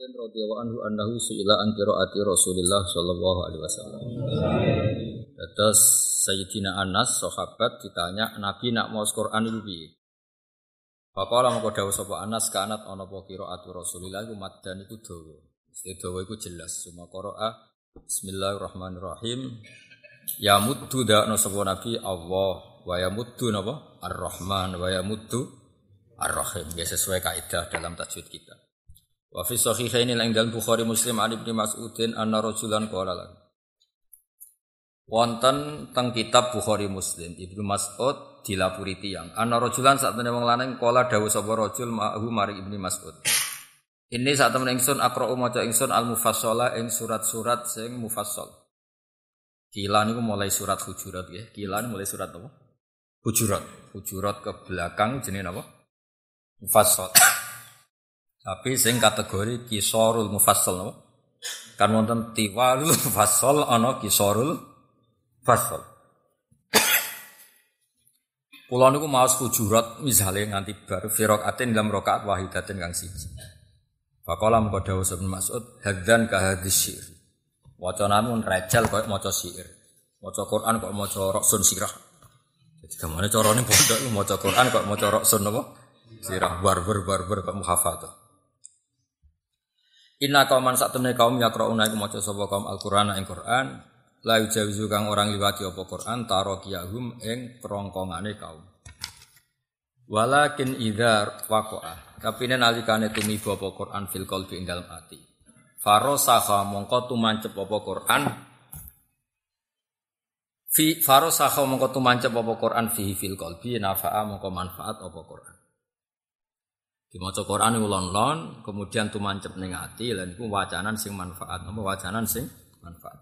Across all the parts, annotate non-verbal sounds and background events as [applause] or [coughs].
Mas'udin radhiyallahu anhu annahu su'ila an qiraati Rasulillah sallallahu alaihi wasallam. Terus Sayyidina Anas sahabat ditanya Nabi nak mau Quran itu piye? Faqala moko dawuh sapa Anas kanat ana apa qiraatu Rasulillah iku maddan iku dawa. Mesti dawa iku jelas semua qira'a Bismillahirrahmanirrahim. Ya muddu dakno sapa Nabi Allah wa ya muddu napa? Ar-Rahman wa ya muddu Ar-Rahim. Ya sesuai kaidah dalam tajwid kita. Wa fi sahihaini lan dalam Bukhari Muslim Ali bin Mas'udin anna rajulan qala lan. Wonten teng kitab Bukhari Muslim Ibnu Mas'ud dilapuri tiyang. Anna rajulan sak temene wong lanang qala dawuh sapa rajul ma'hu mari Ibnu Mas'ud. Ini saat temen ingsun akra'u maca ingsun al-mufassala ing surat-surat sing mufassal. Kila niku mulai surat Hujurat ya. Kila mulai surat apa? Hujurat. Hujurat ke belakang jenenge apa? Mufassal. Tapi sing kategori kisorul mufassal napa? Kan wonten tiwalul mufassal ana kisorul mufassal. Kula niku maos hujurat misale nganti bar firaqatin dalam rakaat wahidatin kang siji. Faqala mengko dawuh Ibnu Mas'ud hadzan ka hadis syi'r. Mun rejal koyo maca syair. Maca Quran kok maca roksun sirah. Jadi ke mana carane pondok maca Quran kok maca roksun apa? Sirah barber barber kok muhafadzah. Inna kauman sak temne kaum yaqrauna iku maca sapa kaum Al-Qur'an ing Qur'an la yujawizu kang orang liwati apa Qur'an tarokiyahum ing kerongkongane kaum. Walakin idza waqa'a tapi nek nalikane tumiba apa Qur'an fil qalbi ing dalem ati. Farosaha mongko tumancep apa Qur'an fi farosaha mongko tumancep apa Qur'an fihi fil qalbi nafa'a mongko manfaat apa Qur'an. Dimaca Quran ulon-lon, kemudian tumancep ning ati lan iku wacanan sing manfaat, apa wacanan sing manfaat.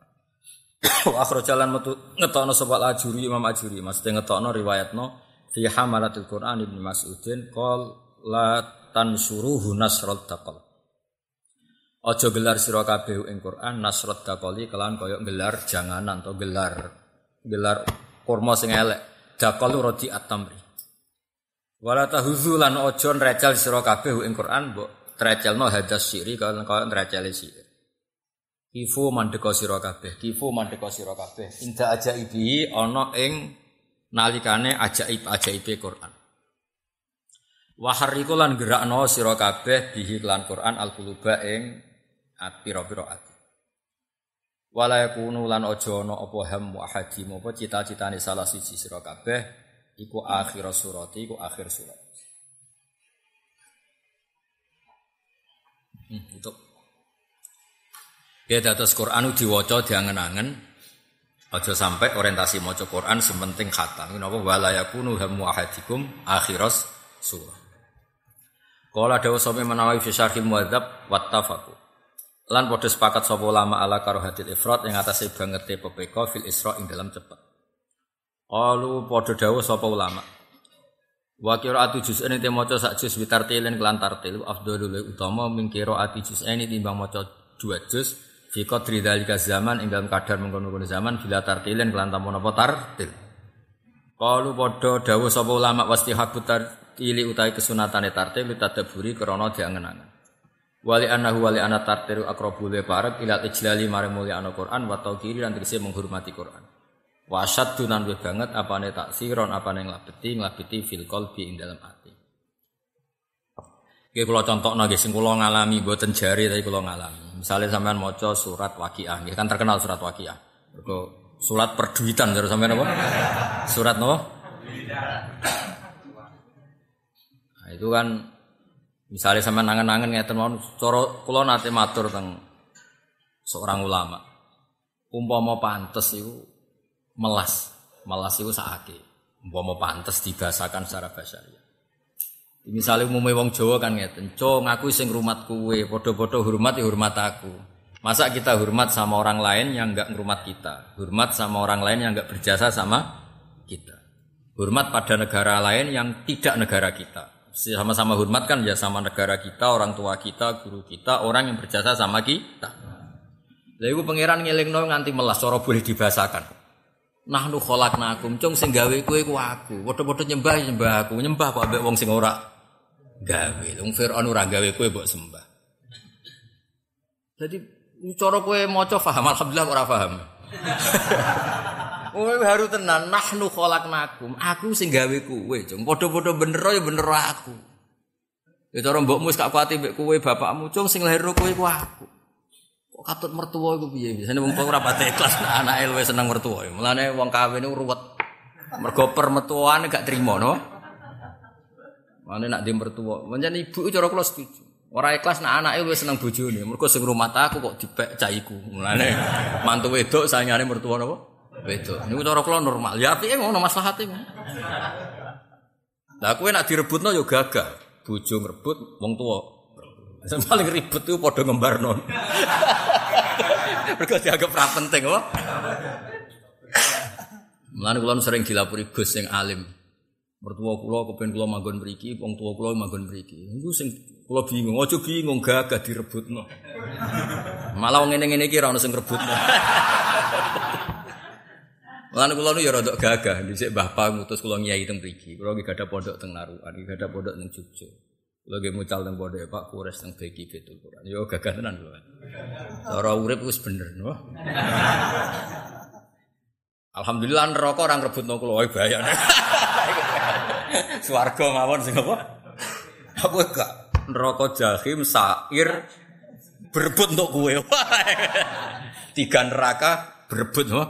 [coughs] Akhro jalan metu ngetokno sapa ajuri Imam Ajuri, maksudnya ngetokno riwayatno fi hamalatil Quran Ibnu Mas'udin qol la tansuruhu nasrat taqal. Aja gelar sira kabeh ing Quran nasrat taqali kelan kaya gelar janganan atau gelar gelar kurma sing elek. Dakal rodi at-tamri. Wala tahuzu lan ojo nrecel sira kabeh ing Quran mbok trecelno hadas siri kalau kaya nrecele siri. Kifu mandeka sira kabeh, kifu mandeka sira kabeh. Inda ajaibi ana ing nalikane ajaib-ajaibe Quran. Wahariku lan gerakno sira kabeh bihi lan Quran al-quluba ing pira-pira ati. Wala yakunu lan aja ana apa ham wa hadim apa cita-citane salah siji sira kabeh iku akhir surat iku akhir surat. Hmm, itu. Ya dados Quran diwaca diangen-angen aja sampai orientasi maca Quran sementing khatam. Napa? Wala yakunu hamu ahadikum akhiras surah. Kala dawa sapa menawi fi syarhil muadzab lan padha sepakat sapa ulama ala karahatil ifrat yang atase bangete PPK fil isra ing dalam cepat Qalu padha dawuh sapa ulama. Wa qiraatu juz'ain te maca sak juz witartilen kelan tartil afdhalul utama min qiraati juz'ain timbang maca dua juz fi qadri dzalika zaman ing dalam kadar mengkono-kono zaman bila tartilen kelan tampa napa tartil. Qalu padha dawuh sapa ulama wastihabut tartili utawi kesunatane tartil tadaburi krana diangen-angen. Wali annahu wali ana tartilu aqrabu li parek ila ijlali mare mulya ana Quran wa tauqiri lan tegese menghormati Quran. Wasat dunan banget banget apane taksiron apane nglabeti nglabeti fil qalbi ing dalam ati. Oke kalau contoh nggih sing kula ngalami mboten jari tapi kula ngalami. Misalnya sampean maca surat nggih kan terkenal surat Waqiah. Mergo surat perduitan terus sampean apa? Surat napa? Nah, itu kan misalnya sampean nangen-nangen ngeten mawon cara kula nate matur teng seorang ulama. Umpama pantes iku melas. Melas itu sakake. mau pantes dibahasakan secara ya. Misalnya umumnya wong Jawa kan ngeten, "Co, ngaku sing rumat kue, podo-podo hormat ya hormat aku." Masa kita hormat sama orang lain yang enggak ngrumat kita? Hormat sama orang lain yang enggak berjasa sama kita. Hormat pada negara lain yang tidak negara kita. Sama-sama hormat kan ya sama negara kita, orang tua kita, guru kita, orang yang berjasa sama kita. Lalu pangeran ngelingno nganti melas, cara boleh dibahasakan. Nahnu khalaqnakum, cung sing gawe kowe ku aku. Padha-padha nyembah ya nyembah aku, nyembah kok ambek wong sing ora gawe. Wong Firaun ora gawe kowe mbok sembah. Jadi cara kowe maca paham alhamdulillah ora paham. Kowe [laughs] haru tenan nahnu khalaqnakum. Aku sing gawe kowe, Cung. Padha-padha bener ya bener aku. Ya cara mbokmu gak kuati mbek kowe bapakmu, Cung sing lahir kowe ku aku. Katut mertua iku piye? Biasane wong ora pati ikhlas anake luwih seneng mertua. Mulane wong kawin iku ruwet. Mergo permetuane gak trimo no. Mane nak di mertua, pancen ibu cara kula setuju. Ora ikhlas nak anake luwih seneng bojone. Mergo sing rumah aku kok dipek caiku. Mulane mantu wedok sayangane mertua napa? Wedok. Niku cara kula normal. Ya apike ngono maslahate. Lah kowe nak direbutno ya gagah. Bojo ngrebut wong. Sing paling ribet itu padha ngembarno. Mergo dianggap ra penting apa? Mulane kula sering dilapori Gus sing alim. Mertua kula kepen kula manggon mriki, wong tua kula manggon mriki. Iku sing kula bingung, aja bingung gagah direbutno. Malah wong ngene-ngene iki ora ono sing rebutno. Mulane kula nu ya rada gagah, dhisik Mbah Pa ngutus kula nyai teng mriki. Kula iki gadah pondok teng Narukan, iki gadah pondok teng Jogja. Kula ge mucal teng pondok Pak Kures teng Beki Betul Quran. Yo gagah tenan kula. Cara urip wis bener, no. Alhamdulillah neraka orang rebutno kula wae bayane. Swarga mawon sing apa? Apa gak neraka jahim sair berebut untuk kowe. Tiga neraka berebut no?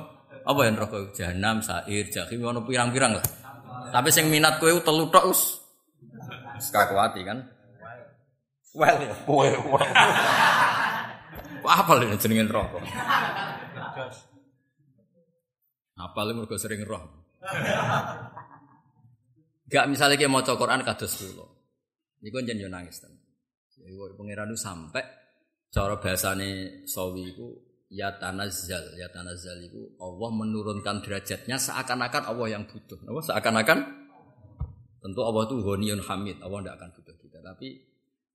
Apa ya neraka jahanam, sair, jahim ono pirang-pirang lah. Tapi sing minat kowe telu tok us. Sekakuati kan. Well ya, kowe. Apa lho jenenge neraka? Apal mergo sering roh. Gak misalnya kayak mau Quran kados kula. Niku njen yo nangis ten. Iku pangeran sampai cara bahasane sawi iku ya tanazzal, ya tanazzal iku Allah menurunkan derajatnya seakan-akan Allah yang butuh. Apa seakan-akan tentu Allah itu ghaniyun hamid, Allah tidak akan butuh kita. Tapi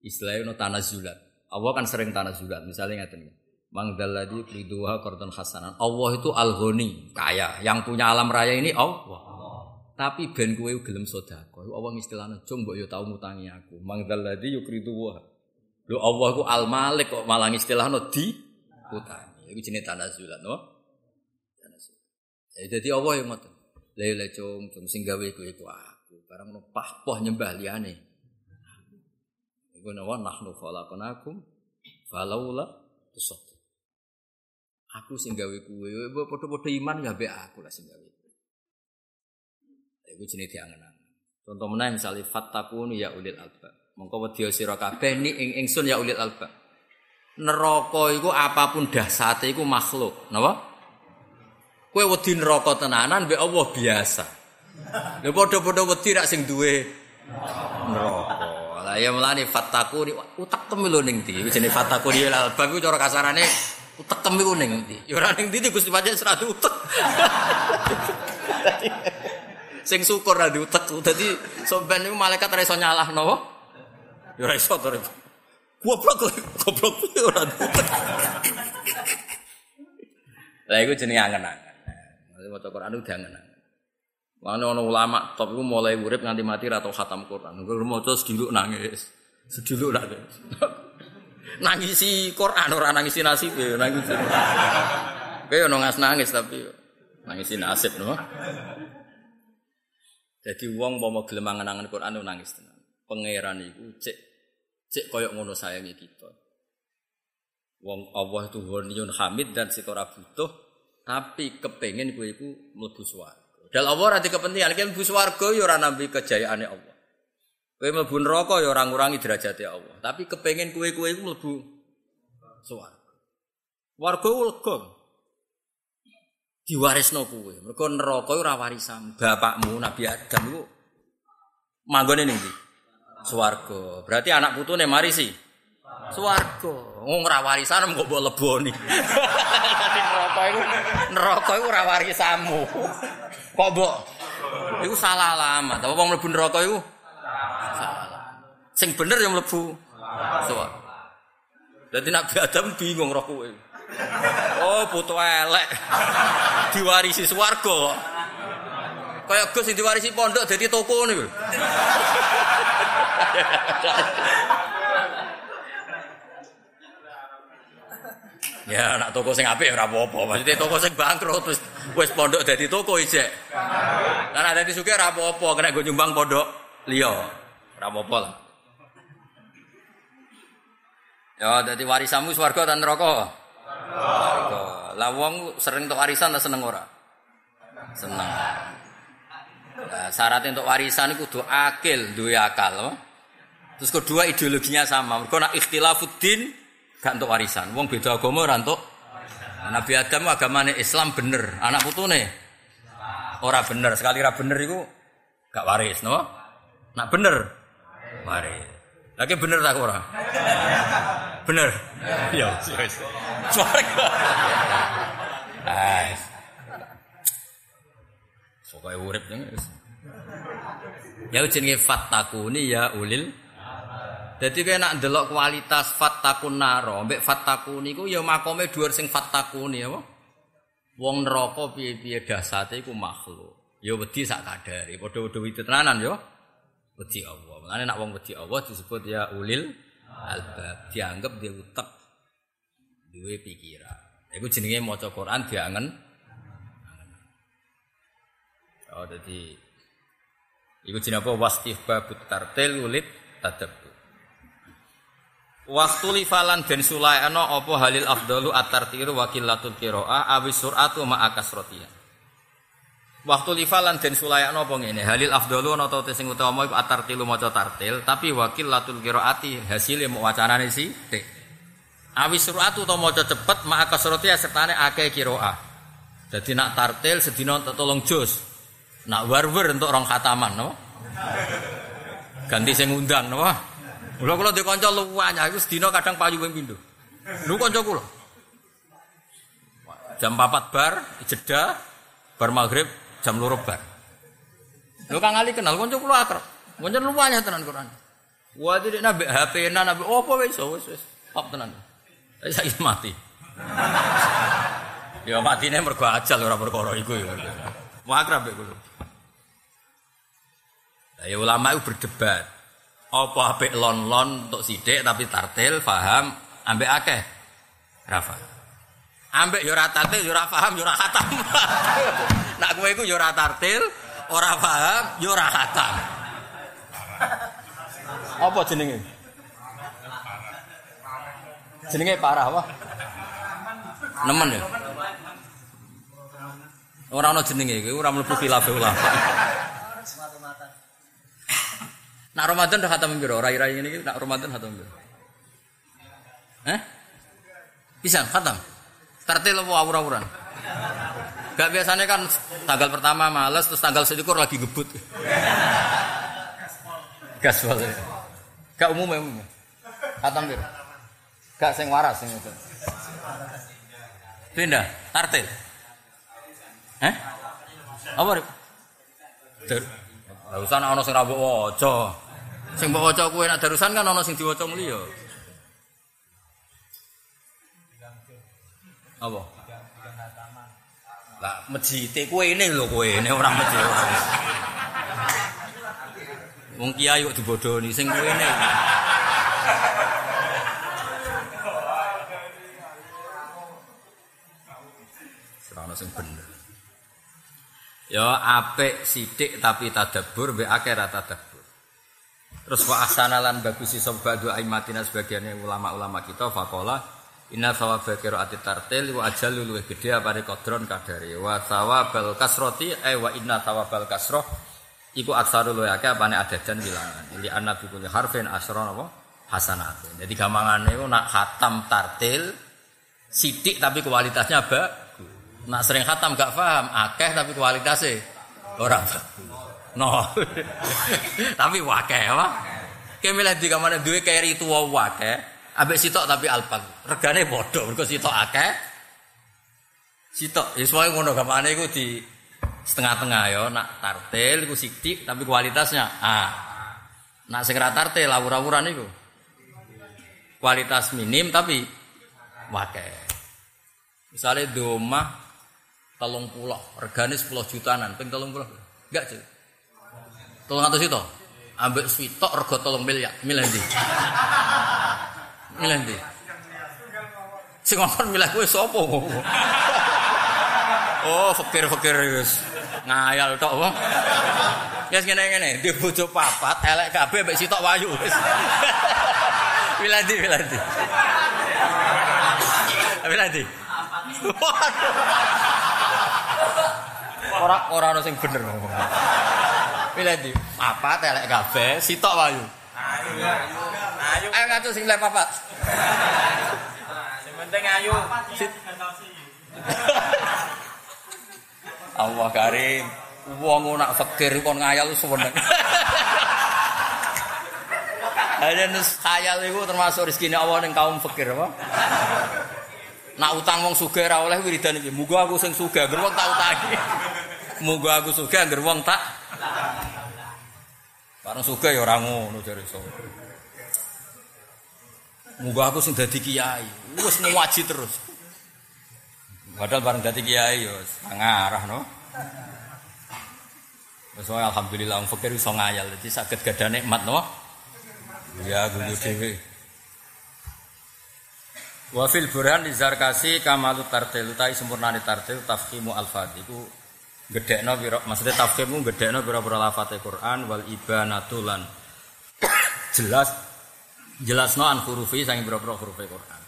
istilahnya no tanazzulat. Allah kan sering tanazzulat. Misalnya ngaten Mangdalladzi kriduha qardan hasanan. Allah itu al-ghani, kaya. Yang punya alam raya ini Allah. Tapi ben kowe gelem sedekah. Allah istilahnya cung mbok yo tau mutangi aku. Mangdalladzi yukriduha. Lho Allah ku al-malik kok malah istilahno di utangi. Iku jenenge tanazulan, no? Jadi Allah yang ngoten. Lele cung, cung sing gawe kowe iku aku. Barang no pah-poh nyembah liyane. Iku nawa nahnu khalaqnakum falaula tusaddiq. Aku sing gawe kuwe, mbok padha-padha iman ya mbek aku lah sing gawe. Iku jenenge diangen-angen. Contoh meneh misale fattakun ya ulil albab. Mongko wedya sira kabeh ni ing ingsun ya ulil albab. Neraka iku apa pun dahsate iku makhluk, napa? Kowe wedi neraka tenanan mbek Allah biasa. Lha padha-padha wedi rak sing duwe neraka. Lah ya mulane fattakun utak temu lho ning ndi. Jenenge fattakun ya albab iku cara kasarane utek iku ning ndi? Ya ora ning Gusti pancen serat utek. [laughs] Sing syukur ra diutek. Dadi sampean malaikat ora iso nyalahno. Ya ora iso to. Goblok goblok ora diutek. Lah iku jenenge angen-angen. Maca Quran udah angen-angen. Mana ono ulama top iku mulai urip nganti mati ra tau khatam Quran. Engko maca sediluk nangis. Sediluk nangis. [laughs] nangisi Quran ora nangisi nasib ya nangis. Kayak ono ngas nangis tapi nangisi nasib no. Jadi wong mau gelem angen-angen Quran nangis tenan. Pangeran iku cek cek koyok ngono sayangi kita. Wong Allah itu ghaniyun hamid dan sitora butuh tapi kepengen kowe iku mlebu swarga. Dal Allah ora kepentingan kan mlebu swarga ya ora nambi kejayaane Allah. Kowe mlebu neraka ya ora ngurangi derajate Allah, tapi kepengen kowe-kowe iku mlebu swarga. Warga lega. Diwarisno kowe. Mergo neraka ora warisan. Bapakmu Nabi Adam iku manggone ning ndi? Swarga. Berarti anak putune marisi swarga. Wong ora warisan kok mbok leboni. [laughs] neraka iku neraka iku ora warisanmu. Kok iku salah alamat. Apa wong mlebu neraka iku Sing bener yang mlebu swarga. Dadi Nabi Adam bingung roh kowe. Oh, putu elek. Diwarisi swarga. Kayak Gus diwarisi pondok dadi toko niku. Ya nak toko sing apik ora apa-apa. Maksudnya toko sing bangkrut terus wis pondok dadi toko ijek. Lan ada di sugih ora apa-apa, kena go nyumbang pondok liya. Ora apa-apa lah. Ya dadi warisanmu swarga ta neraka? Neraka. Lah wong sering untuk warisan ta seneng ora? Seneng. Nah, syarat untuk warisan itu kudu akil, duwe akal. Terus kedua ideologinya sama. Mergo nak ikhtilafuddin gak untuk warisan. Wong beda agama ora entuk. Nabi Adam agamane Islam bener, anak putune ora bener. Sekali ora bener iku gak waris, no? Nak bener waris. Lagi bener tak ora? Bener. Ya, wis. Swarga. Ah. Pokoke urip Ya jenenge fattakuni ya ulil jadi kayak nak delok kualitas fattakun naro, mbek fattakun iku ya makome dhuwur sing fattakuni apa? Wong neraka piye-piye dasate iku makhluk. Ya wedi sak kadare, padha-padha wedi tenanan ya. Wedi Allah. Mulane nak wong wedi Allah disebut ya ulil albab, dianggap dia utek duwe pikiran. Iku jenenge maca Quran diangen. Oh, jadi Iku jenenge apa? Wastihbabut tartil ulid tadab. Waktu lifalan dan sulaikano opo halil afdalu atartiru wakilatul kiroa awis suratu ma akasrotia. Waktu lifalan dan sulaikano opo ngene halil afdalu ana ta sing utama iku atartilu maca tartil tapi wakilatul kiroati hasilnya mau wacanane si t. Awis suratu to maca cepet ma akasrotia sertane akeh kiroa. Jadi nak tartil sedina tolong jus. Nak warwer untuk rong khataman no. Ganti sing ngundang no. Kula kula ndek kanca luwanya iku sedina kadang payu ping pindho. Lu kanca kula. Jam 4 bar jeda bar maghrib jam loro bar. Lu Kang Ali kenal kanca kula akrab. Kanca luwanya tenan Quran. Wah tidak nabi HP na nabi opo wis wis wis. Pap tenan. Saya mati. [laughs] ya matine mergo ajal ora perkara iku ya. Mau akrab ya kula. Ya ulama itu berdebat. Apa apik lon-lon untuk sidik tapi tartil paham ambek akeh. Rafa. Ambek yo ora tartil yo ora paham yo ora khatam. [laughs] Nak kowe iku yo ora tartil, ora paham, yo ora khatam. Apa jenenge? Jenenge parah apa? Nemen ya. Ora ana jenenge iki, ora mlebu khilaf ulama. Nak Ramadan udah khatam piro? Rai-rai ini nak Ramadan khatam piro? Eh? Bisa khatam. Tartil apa awur-awuran? Gak biasanya kan tanggal pertama males terus tanggal selikur lagi gebut. Gaspol. Gak umum ya umum. Khatam piro? Gak sing waras sing itu. Pindah, tartil. Eh? Apa? Ter. Lah usah ana sing ra waca. Sing mbok waca kuwi nek darusan kan ana sing diwaca mulia. Apa? Lah mejite kowe ini lho kowe, ini orang mejite. Wong kiai kok dibodoni sing kowe ini. Serana sing bener. Ya apik sithik tapi tadabbur mbek akeh ra tadabbur. Terus wa ahsanalan bagusi sobat dua aimatina sebagiannya ulama-ulama kita fakola inna thawaba qiraati tartil wa ajalul luwih gedhe apane kodron kadare wa thawabal kasroti eh wa inna thawabal kasroh iku aksarul luwih akeh apane adadan wilangan li anna bi kulli harfin asron apa hasanat. Jadi gampangane iku nak khatam tartil sidik tapi kualitasnya bagus. Nak sering khatam gak paham, akeh tapi kualitasnya ora bagus. No. [laughs] tapi wake apa? Kemilih di kamane duwe keri tuwa wake, ambek sitok tapi alpan. Regane padha, mergo sitok akeh. Sitok, ya soalnya ngono gamane iku di setengah-tengah ya, nak tartil iku sithik tapi kualitasnya ah. Nak sing ra tartil awur-awuran iku. Kualitas minim tapi wake. Misalnya di rumah telung pulau, regane 10 jutaan, ping telung pulau. Enggak sih. Tolong atas itu. Ambek switok rego tolong miliar. Milih ndi? Milih ndi? Sing ngomong milih kowe sapa? oh, fakir-fakir wis ngayal tok apa? Wis ngene-ngene, di bojo papat, elek kabeh mbek sitok wayu wis. Wiladi, wiladi. Wiladi. Ora ora ono sing bener ngomong. Wiladi, papat elek kabeh, sitok wayu. Ayu, ayu. Ayu. Ayo ngaco sing lek papat. Sing penting ayu. Allah karim. Wong nak fakir kon ngayal suweneng. Ada nus khayal itu termasuk rezeki Allah ning kaum fakir apa? Nak utang wong sugih ora oleh wiridan iki. Muga aku sing sugih, ger wong tak utangi. Muga aku sugih, ger wong tak. Bareng sugih ya ora ngono jare iso. Muga aku sing dadi kiai. Wis ngaji terus. Padahal bareng dadi kiai ya ngarah no. Wis alhamdulillah wong fakir iso ngayal dadi saged gadah nikmat no. Ya guyu dhewe. Wa fil burhan di zarkasi kamalu tartil utai sempurnane tartil tafhimu al-fat iku gedekno pira maksudnya tafhimmu gedekno pira-pira lafate Quran wal ibanatu lan jelas jelasno an hurufi saking pira-pira huruf Quran.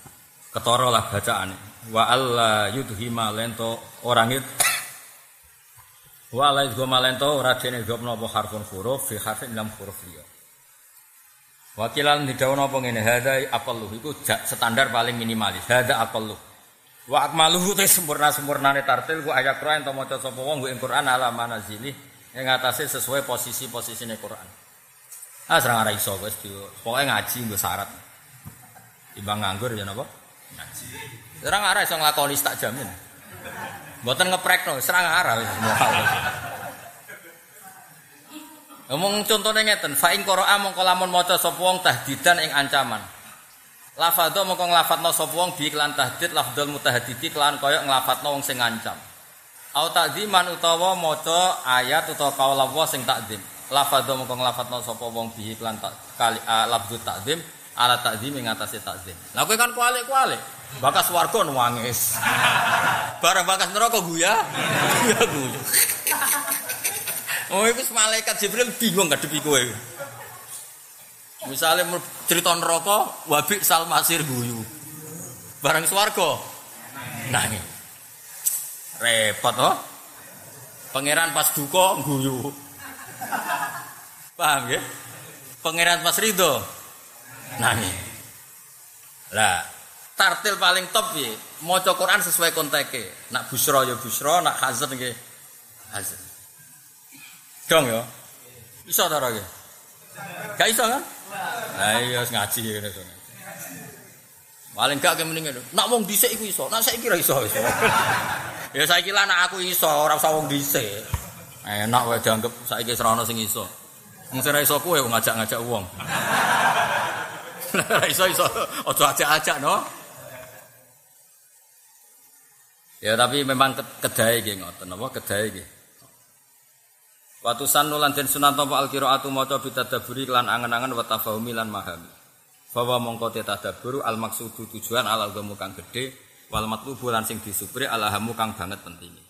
Ketara lah bacaane. Wa alla yudhima lento orang itu Wa la yudhima lento ora dene dhopno apa harfun huruf fi harfin lam huruf liya. Wakilan didawono apa ngene hadza aqallu iku standar paling minimalis. Hadza aqallu. Wa akmaluhu te sempurna-sempurnane tartil ku ayat Quran ento maca sapa wong ing Quran ala manazili ing atase sesuai posisi-posisine Quran. Ah serang ora iso wis pokoke ngaji nggo syarat. Timbang nganggur ya napa? Ngaji. Serang ora iso nglakoni tak jamin. Mboten ngeprekno, serang ora wis Ngomong contohnya ngeten, fa ing qira'a mongko lamun maca sapa wong tahdidan ing ancaman. Lafadho mongko nglafatno sapa wong bi iklan tahdid lafdzul mutahaddidi kelan kaya nglafatno wong sing ngancam. Au takdziman utawa maca ayat utawa kaul Allah sing takdim. Lafadho mongko nglafatno sapa wong bi iklan tak kali uh, lafdzul takdim ala takdim ing atase kowe kan kualik-kualik. Bakas warga nuwangis. [laughs] Barang bakas neraka guya. [laughs] Guya guyu. Oh, itu malaikat Jibril bingung ngadepi kowe. Misalnya cerita neraka, wabi sal masir guyu. Barang swarga nangis. Repot oh. Pangeran pas duka guyu. Paham ya? Pangeran pas ridho nangis. Lah, tartil paling top ya, maca Quran sesuai konteke. Nak busra ya busra, nak hazan nggih hazan. Dong ya. Iso ta ora ge? Gak iso kan? Lah iya ngaji ngene to. Paling gak kemending ngono. Nak wong dhisik iku iso, nak saiki ora iso iso. [laughs] ya saiki lah nak aku iso, ora usah wong dhisik. Enak wae dianggap saiki serono sing iso. Wong sing iso kowe ngajak-ngajak wong. [laughs] Ora iso iso, aja ajak-ajak no. Ya tapi memang kedai nggih ngoten apa kedai nggih. Watu sanu lan den sunan tampa al qiraatu maca bitadaburi lan angen-angen wa tafahumi lan mahami. Bahwa mongko te tadabbur al maksudu tujuan ala agama kang gedhe wal matlubu lan sing disupri ala hamu kang banget pentinge.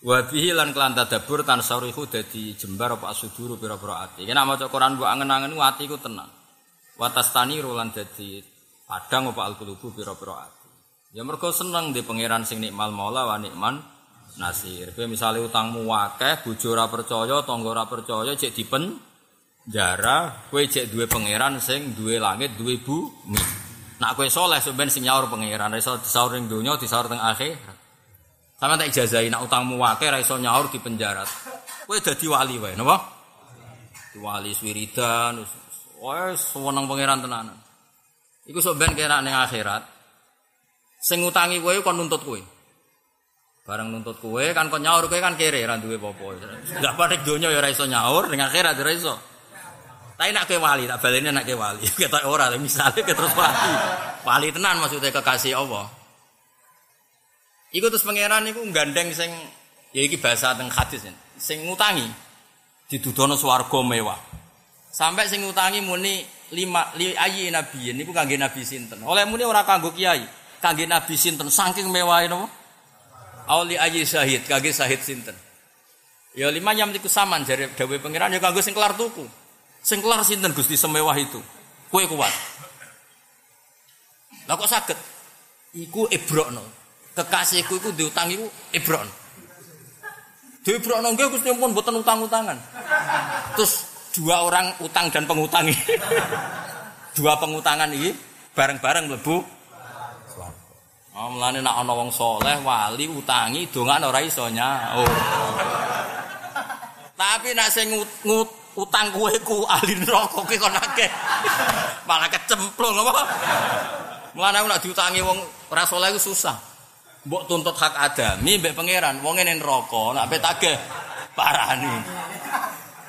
Wa bihi lan kelan tadabbur tan sarihu dadi jembar apa asuduru pira-pira ati. Yen maca Quran mbok angen-angen ati ku tenang. Wa tastani lan dadi padang apa al pira-pira ati. Ya mergo seneng di pangeran sing nikmal maula wa nikman nasir. Kowe misale utangmu akeh, bojo ora percaya, tangga ora percaya, cek dipen jara, kowe cek duwe pangeran sing duwe langit, duwe bumi. Nak kowe soleh sampean sing nyaur pangeran, iso disaur ning donya, disaur teng akhir. Sama tak ijazahi nak utangmu akeh ra iso nyaur di penjara. Kowe dadi wali wae, napa? Wali swiridan, wes seneng pangeran tenanan. Iku sok ben kira ning akhirat. Sing ngutangi kowe kon nuntut kowe. Barang nuntut kue kan kau nyaur kue kan kere ra duwe popo. Enggak pada donya ya ora iso nyaur dengan akhirat ora iso. Tapi nak ke wali, tak baleni nak ke wali. [laughs] Kita ora misalnya ke terus wali. Wali tenan maksudnya kekasih Allah. Iku terus pangeran iku gandeng sing ya iki bahasa teng hadis sing ngutangi didudono swarga mewah. Sampai sing ngutangi muni lima li ayi nabi niku kangge nabi sinten. Oleh muni ora kanggo kiai. kangge Nabi sinten saking mewahe napa? Auli ayi syahid kangge syahid sinten? Ya lima nyam niku saman jare dawuh pangeran ya kanggo sing kelar tuku. Sing kelar sinten Gusti semewah itu? Kue kuat. Lah kok saged? Iku ibrokno. Kekasihku iku diutang iku ibrokno. Diibrokno nggih Gusti pun boten utang-utangan. Terus dua orang utang dan pengutangi. [laughs] dua pengutangan ini bareng-bareng mlebu Oh, mulane nak ana wong saleh wali utangi dongan ora iso nyaur. Tapi nak sing utang kowe ku ahli neraka ki kon akeh. Malah kecemplung apa? Mulane nak diutangi wong ora saleh ku susah. Mbok tuntut hak adami mbek pangeran, wong ngene neraka, nak pe tagih parani.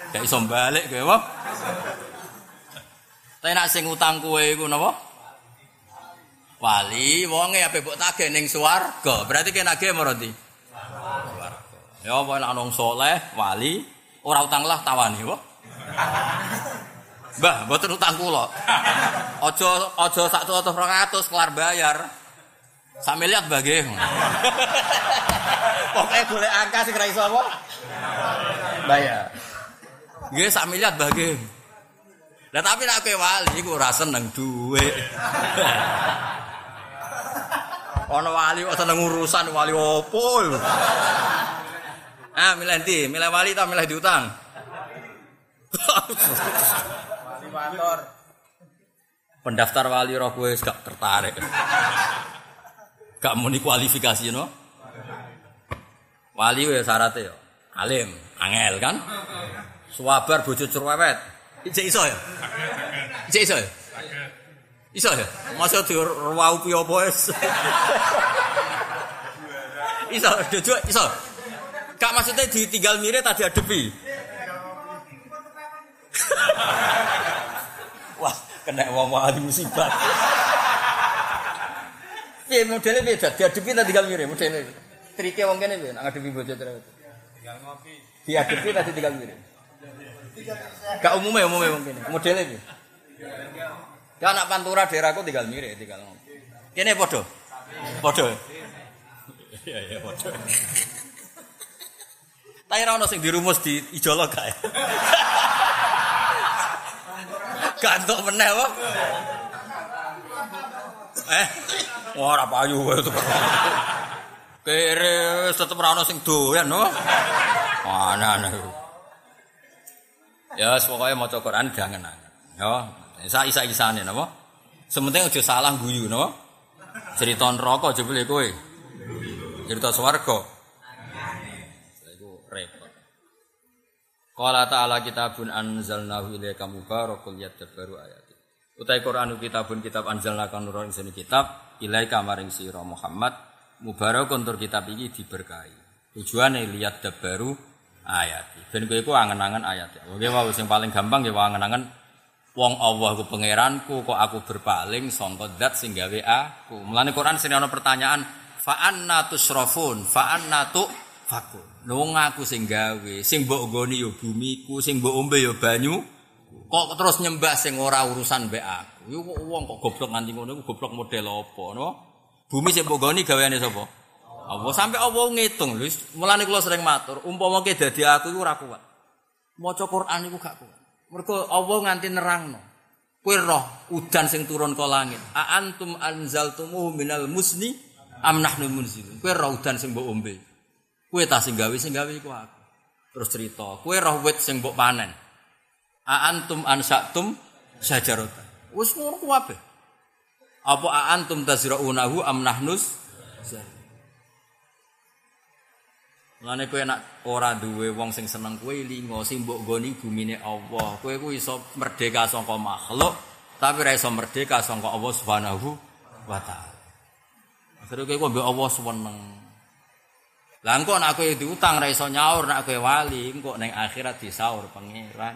Gak iso balik kowe apa? Tapi nak sing utang kowe iku napa? Wali wonge ape mbok tage ning swarga berarti kena ge marandi swarga ya apa nek ana saleh wali ora utang lah tawani kok Mbah, mboten utang kula. Aja aja sak 200 kelar bayar. Sak miliar bagi. Pokoke golek angka sing ra iso apa? Bayar. Nggih sak miliar bagi. Lah tapi nek kowe wali iku ora seneng dhuwit. Ana wali kok seneng urusan wali opo? Ah, milih ndi? Milih wali ta milih diutang? wali. Pendaftar wali roh kowe gak tertarik. Gak muni kualifikasi no. Wali ya syaratnya ya. Alim, angel kan? Suwabar bojo cerewet. Ijek iso ya? Ijek iso ya? Iso ya? Masa di ruwau pi apa wis? Iso, jojo iso. Kak maksudnya ditinggal mirip tadi adepi. [laughs] Wah, kena wong wali musibah. Piye modele beda, diadepi tadi tinggal mirip modele. Trike wong kene piye nak ngadepi bojo cerewet. Tinggal ngopi. Diadepi tadi tinggal mirip. Gak umumnya umumnya wong kene. Modele piye? Ya anak pantura daerahku tinggal mirip, tinggal ngomong. Kene podo, podo. Iya iya podo. Tapi ora sing dirumus di ijolo kae. Gantok meneh kok. Eh, ora payu kowe itu. Kere tetep ora sing doyan no. Ana-ana. Ya, pokoknya mau Quran jangan. Ya, Isa isa isane napa? Sementing aja salah guyu napa? Cerita neraka aja boleh kowe. Cerita swarga. Iku repot. Qala ta'ala kitabun anzalnahu ilaika mubarakul yadabbaru ayati. Utai Quran kitabun kitab anzalna kan nurun sini kitab ilaika maring sira Muhammad mubarakun tur kitab iki diberkahi. Tujuane lihat dabaru ayat. Ben kowe iku angen-angen ayat. Oke wae sing paling gampang ya angen-angen Wong Allah ku pangeranku kok aku berpaling sangka zat sing gawe aku. Mulane Quran sing ana pertanyaan fa anna tusrafun fa anna tu fakun. Nung aku sing gawe, sing mbok nggoni yo bumiku, sing mbok ombe yo banyu. Kok terus nyembah sing ora urusan mbek aku. Yo wong kok goblok nganti ngono iku goblok model apa, no? Bumi sing mbok nggoni gaweane sapa? Allah sampai Allah ngitung lho. Mulane kula sering matur, umpama ke dadi aku iku ora kuat. Maca Quran iku gak kuat. Mergo Allah nganti nerangno. Kowe roh udan sing turun ke langit. A antum anzaltumuhu minal musni am nahnu munzilun. Kowe roh udan sing mbok ombe. Kowe ta sing gawe sing gawe iku aku. Terus cerita, kowe roh wit sing mbok panen. A antum ansaktum sajarata. Wis ngono kuwi Apa a antum tazra'unahu am nahnus Mulane kowe nak ora duwe wong sing seneng kowe linga sing mbok goni bumine Allah. Kowe ku iso merdeka saka makhluk, tapi ora iso merdeka saka Allah Subhanahu wa taala. Akhire kowe mbek Allah seneng. Lah engko nak kowe diutang ora iso nyaur nak kowe wali, engko ning akhirat disaur pangeran.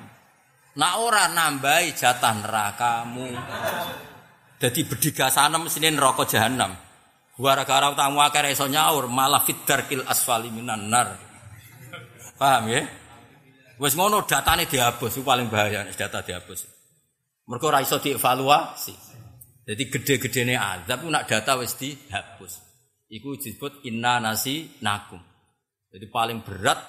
Nak ora nambahi jatah nerakamu. Dadi bedigasanem sine neraka jahanam. Gara-gara tamu akeh iso nyaur, malah kil asfali minan nar. Paham ya? Wes ngono datane dihapus, itu paling bahaya data dihapus. Mergo ora iso dievaluasi. Jadi gede-gedene azab nak data wis dihapus. Iku disebut inna nasi nakum. Jadi paling berat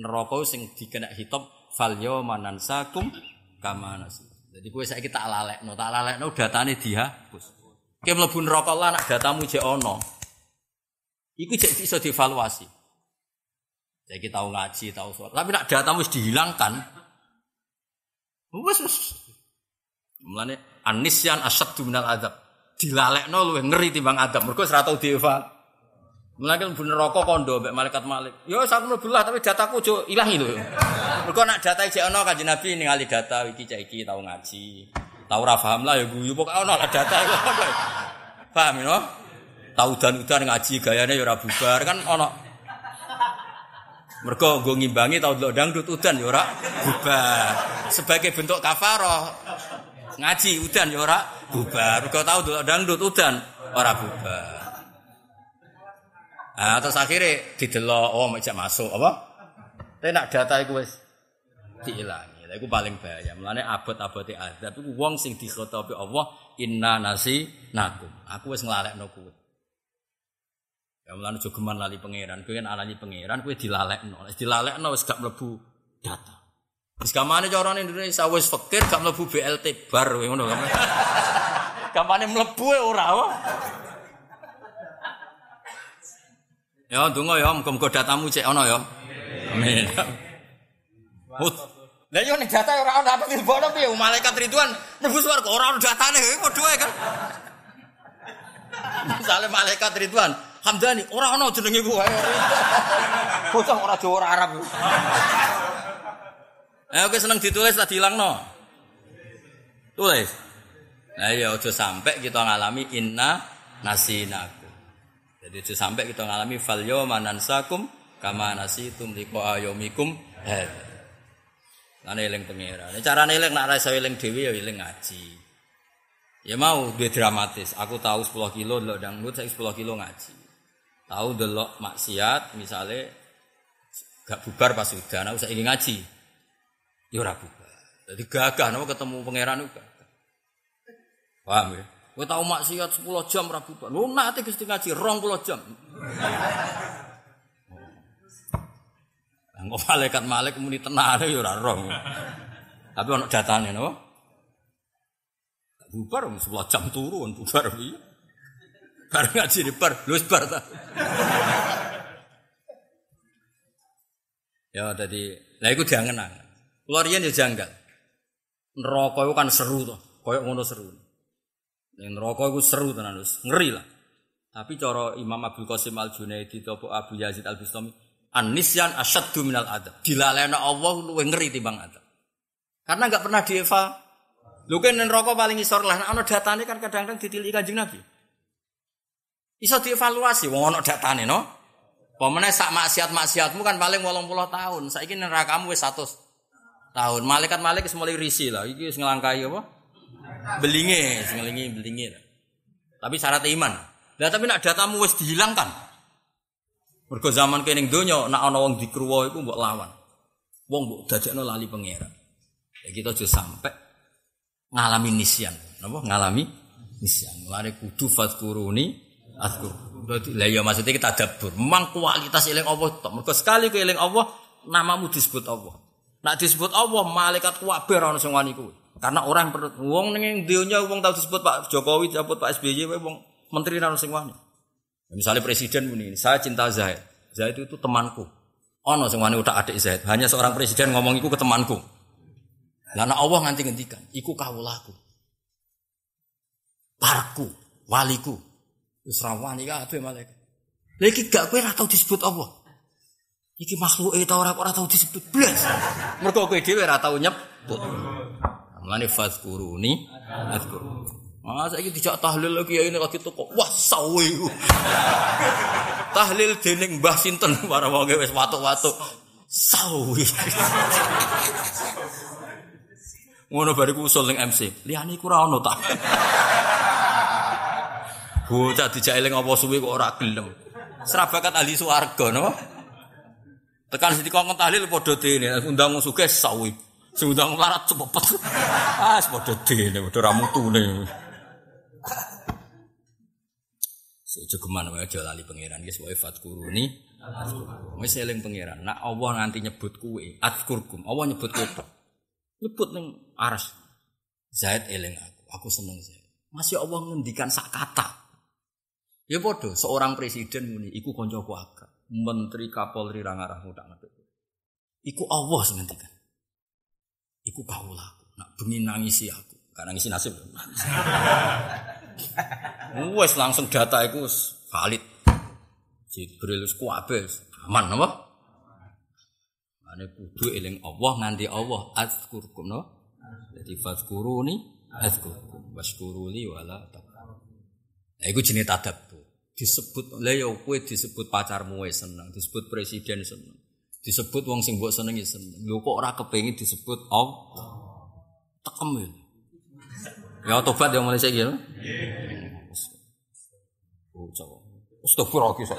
neraka sing dikena hitam fal yawma nansakum kama nasi. Jadi kowe saiki tak lalekno, tak lalekno datane dihapus. Kowe mlebu neraka lah nak datamu jek ono. Iku jek iso dievaluasi. Jadi tahu ngaji, tahu sholat. Tapi nak datamu dihilangkan, wis wis. Mulane anisyan asyaddu minal adab. Dilalekno luwih ngeri timbang adab. Mergo ora tau dievaluasi. Mulane bener rokok kondo mbek malaikat Malik. Yo sak ngono lah tapi dataku ojo ilangi lho. Mergo nak data jek ana Kanjeng Nabi ningali data iki cek iki tau ngaji. Tau ora paham lah ya guyu pokoke ana lah data iku. Paham yo? Tau dan-udan ngaji gayane ya ora bubar kan ana. Mergo nggo ngimbangi tau delok dangdut udan ya ora bubar. Sebagai bentuk kafaroh ngaji udan ya ora bubar. Mergo tau delok dangdut udan ora bubar. Nah, terus akhirnya didelok oh meja masuk apa? Tapi nak data iku wis diilangi. Lha iku paling bahaya. Mulane abot-abote azab iku wong sing dikhotobi Allah inna nasi nakum. Aku wis nglalekno kowe. Ya mulane geman lali pangeran. Kowe kan alani pangeran kowe dilalekno. Wis dilalekno wis gak mlebu data. Wis gamane carane Indonesia wis fakir gak mlebu BLT bar ngono. [laughs] Gampane mlebu e ora apa? Ya donga ya muga-muga datamu cek ana ya. Amin. Hut. Lah yo nek data ora ana apa dilebokno piye malaikat Ridwan mlebu swarga ora ana datane padha wae kan. Misale malaikat Ridwan Hamdani ora ana jenenge ku wae. Bocah ora Jawa ora Arab. Ayo oke seneng ditulis tak dilangno. Tulis. Nah ya aja sampai kita ngalami inna nasinaku. Jadi itu sampai kita ngalami fal yawma nansakum kama nasitum liqa ayomikum hadza. Lan eling pangeran. Cara eling nak rasa eling dhewe ya eling ngaji. Ya mau duwe dramatis. Aku tahu 10 kilo delok dangdut, saya 10 kilo ngaji. Tahu delok maksiat misalnya gak bubar pas udah, aku ingin ngaji. Ya ora bubar. Jadi gagah napa ketemu pangeran juga. Paham ya? Kowe tau maksiat 10 jam ora bubar. Lho nate Gusti ngaji 20 jam. Engko malaikat malik muni tenan ya ora roh. Tapi ono datane napa? Bubar 10 jam turu bubar piye? Bar ngaji di bar, lu bar ta. ya tadi, lah iku diangen-angen. Kulo riyen ya janggal. Neraka itu kan seru to, koyo ngono seru. Ning neraka iku seru tenan wis, ngeri lah. Tapi cara Imam Abdul Qasim Al Junaidi atau Abu Yazid Al Bistami, Anisyan asyaddu minal adab. Dilalena Allah luwih ngeri timbang adab. Karena enggak pernah dieva. Lho kan neraka paling isor lah, ana datane kan kadang-kadang ditiliki Kanjeng Nabi. Iso dievaluasi wong ana datane no. Pemene sak maksiat-maksiatmu kan paling 80 tahun. Saiki nerakamu wis 100 tahun. Malaikat-malaikat wis mulai risi lah. Iki wis ngelangkai apa? Belinge, ngelingi belinge. Tapi syarat iman. Lah tapi nak datamu wis dihilangkan. Mergo zaman kene donya nak ana wong dikruwa iku mbok lawan. Wong mbok dadekno lali pangeran. Ya kita aja sampai ngalami nisyan. Napa? Ngalami nisyan. Mulane kudu fadkuruni azkur. Lah ya maksudnya kita dabur. Memang kualitas eling Allah tok. Mergo sekali kowe eling Allah, namamu disebut Allah. Nak disebut Allah, malaikat kuwabe ora ono sing wani kuwi. Karena orang perlu wong ning dunya wong tau disebut Pak Jokowi, disebut Pak SBY, wong menteri nang sing wani. Misalnya presiden muni, saya cinta Zaid. Zaid itu temanku. Ono sing wani udah adik Zaid. Hanya seorang presiden ngomong iku ke temanku. Lah Allah nganti ngendikan, iku kawulaku. Parku, waliku. Wis rawani kabeh malaikat. Lha iki gak kowe ora tau disebut Allah. Iki makhluk itu ora ora tau disebut blas. Mergo kowe dhewe ora tau nyebut. Mulane fazkuruni azkur. Masa iki dijak tahlil lagi ya ini lagi toko. Wah sawe iku. [laughs] tahlil dening Mbah sinten [laughs] para wong wis watuk-watuk. Sawe. [laughs] Ngono bariku usul ning MC. Liyane iku ora ono ta. Bocah dijak eling apa suwe kok ora gelem. Serabakat ahli swarga napa? Tekan sithik kok tahlil padha dene, undang sugih sawi. Sing undang larat cepet. Ah, padha dene, padha mutune. Sejogeman wae aja lali pangeran guys wae fatkuruni. Wis eling pangeran. Nak Allah nganti nyebut kuwe, atkurkum. Allah nyebut kowe. Nyebut ning aras. Zaid eling aku. Aku seneng Zaid. Masih Allah ngendikan sak kata. Ya bodoh, seorang presiden muni, iku koncoku agak. Menteri Kapolri ra ngarah tak ngerti. Iku Allah sing ngendikan. Iku kaulaku. Nak bengi nangisi aku. Gak nangisi nasib. [laughs] Wes langsung data itu valid. Jibril wis kuwabe aman apa? Ane kudu eling Allah nganti Allah azkurkum no. Jadi fazkuruni azkurkum waskuruli wala takfur. Nah, iku jenenge tadab tuh. Disebut lah ya kowe disebut pacarmu seneng, disebut presiden seneng. Disebut wong sing mbok senengi seneng. Lho kok ora kepengin disebut Allah. Tekem ya. Ya tobat yang mulai gitu. Oh, coba. Astagfirullah kisah.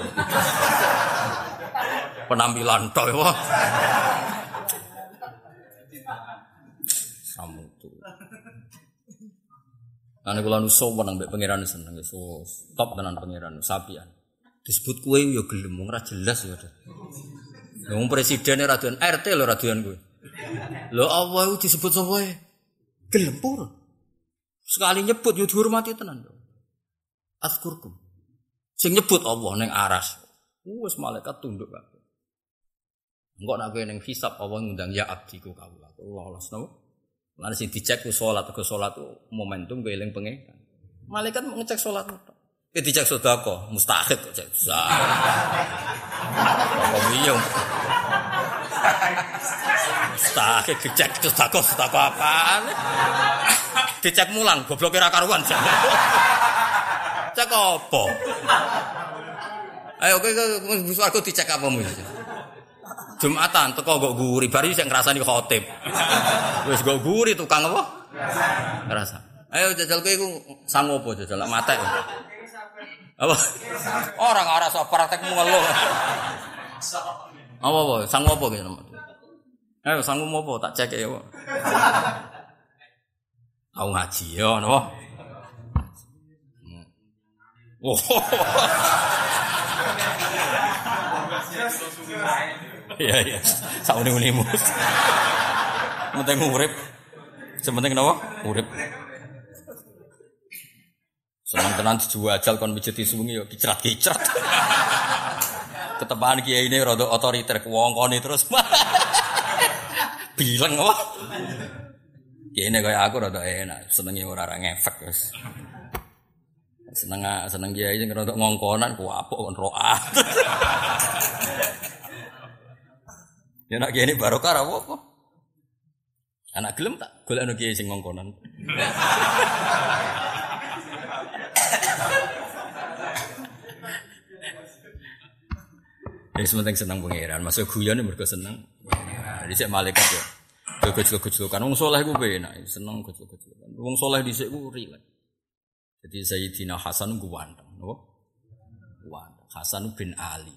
Penampilan toh ya. Samu tuh. Karena kalau nu so menang be pangeran seneng so top tenan pangeran sapian. Disebut kue yo gelem ora jelas ya. Wong presiden ra RT lho ra doyan kowe. Lho Allah disebut sapa Gelem purun. Sekali nyebut yo dihormati tenan. Azkurkum. Sing nyebut Allah ning aras. Wes malaikat tunduk kabeh. Engko nek ning hisab Allah ngundang ya abdiku kawula. Lolos napa? Lan sing dicek ku salat, ku salat momentum eling pengen. Malaikat ngecek salat. Ki dicek sedekah, mustahil kok cek. Apa biyong? Mustahil dicek sedekah, sedekah apaan? Dicek mulang, goblok kira karuan. Cek apa? Ayo kowe kowe aku dicek apa mu? Jumatan teko kok guri, bari sing ngrasani khotib. Wis kok guri tukang apa? Ngrasa. Ayo jajal kowe iku sang apa jajal matek. Apa? Orang arah so praktek ngeluh. Apa apa? Sang apa gitu? Ayo sang apa tak cek ya. Aku ngaji ya, napa? Oh. Iya iya. Saune unimu. Penting urip. Sementing napa? Urip. Seneng tenan dijajal kon mijeti suwengi yo kicrat-kicrat. Ketepaan kiai ini rada otoriter kewongkone terus. [laughs] Bilang apa? Kiai ini kayak aku rada enak, senengnya orang-orang ngefek guys. Seneng seneng kiai sing rada ngongkonan ku apuk kon roa. Ya nak kiai ini barokah apa? Anak gelem tak golek kiai sing ngongkonan. Ya sementing senang pangeran, masuk guyon mergo seneng. Saya malaikat ya. Gejlok-gejlokan wong saleh ku penak, seneng gejlok-gejlokan. Wong saleh dhisik ku rilek. Jadi Sayyidina Hasan ku wanteng, napa? Wanteng. Hasan bin Ali.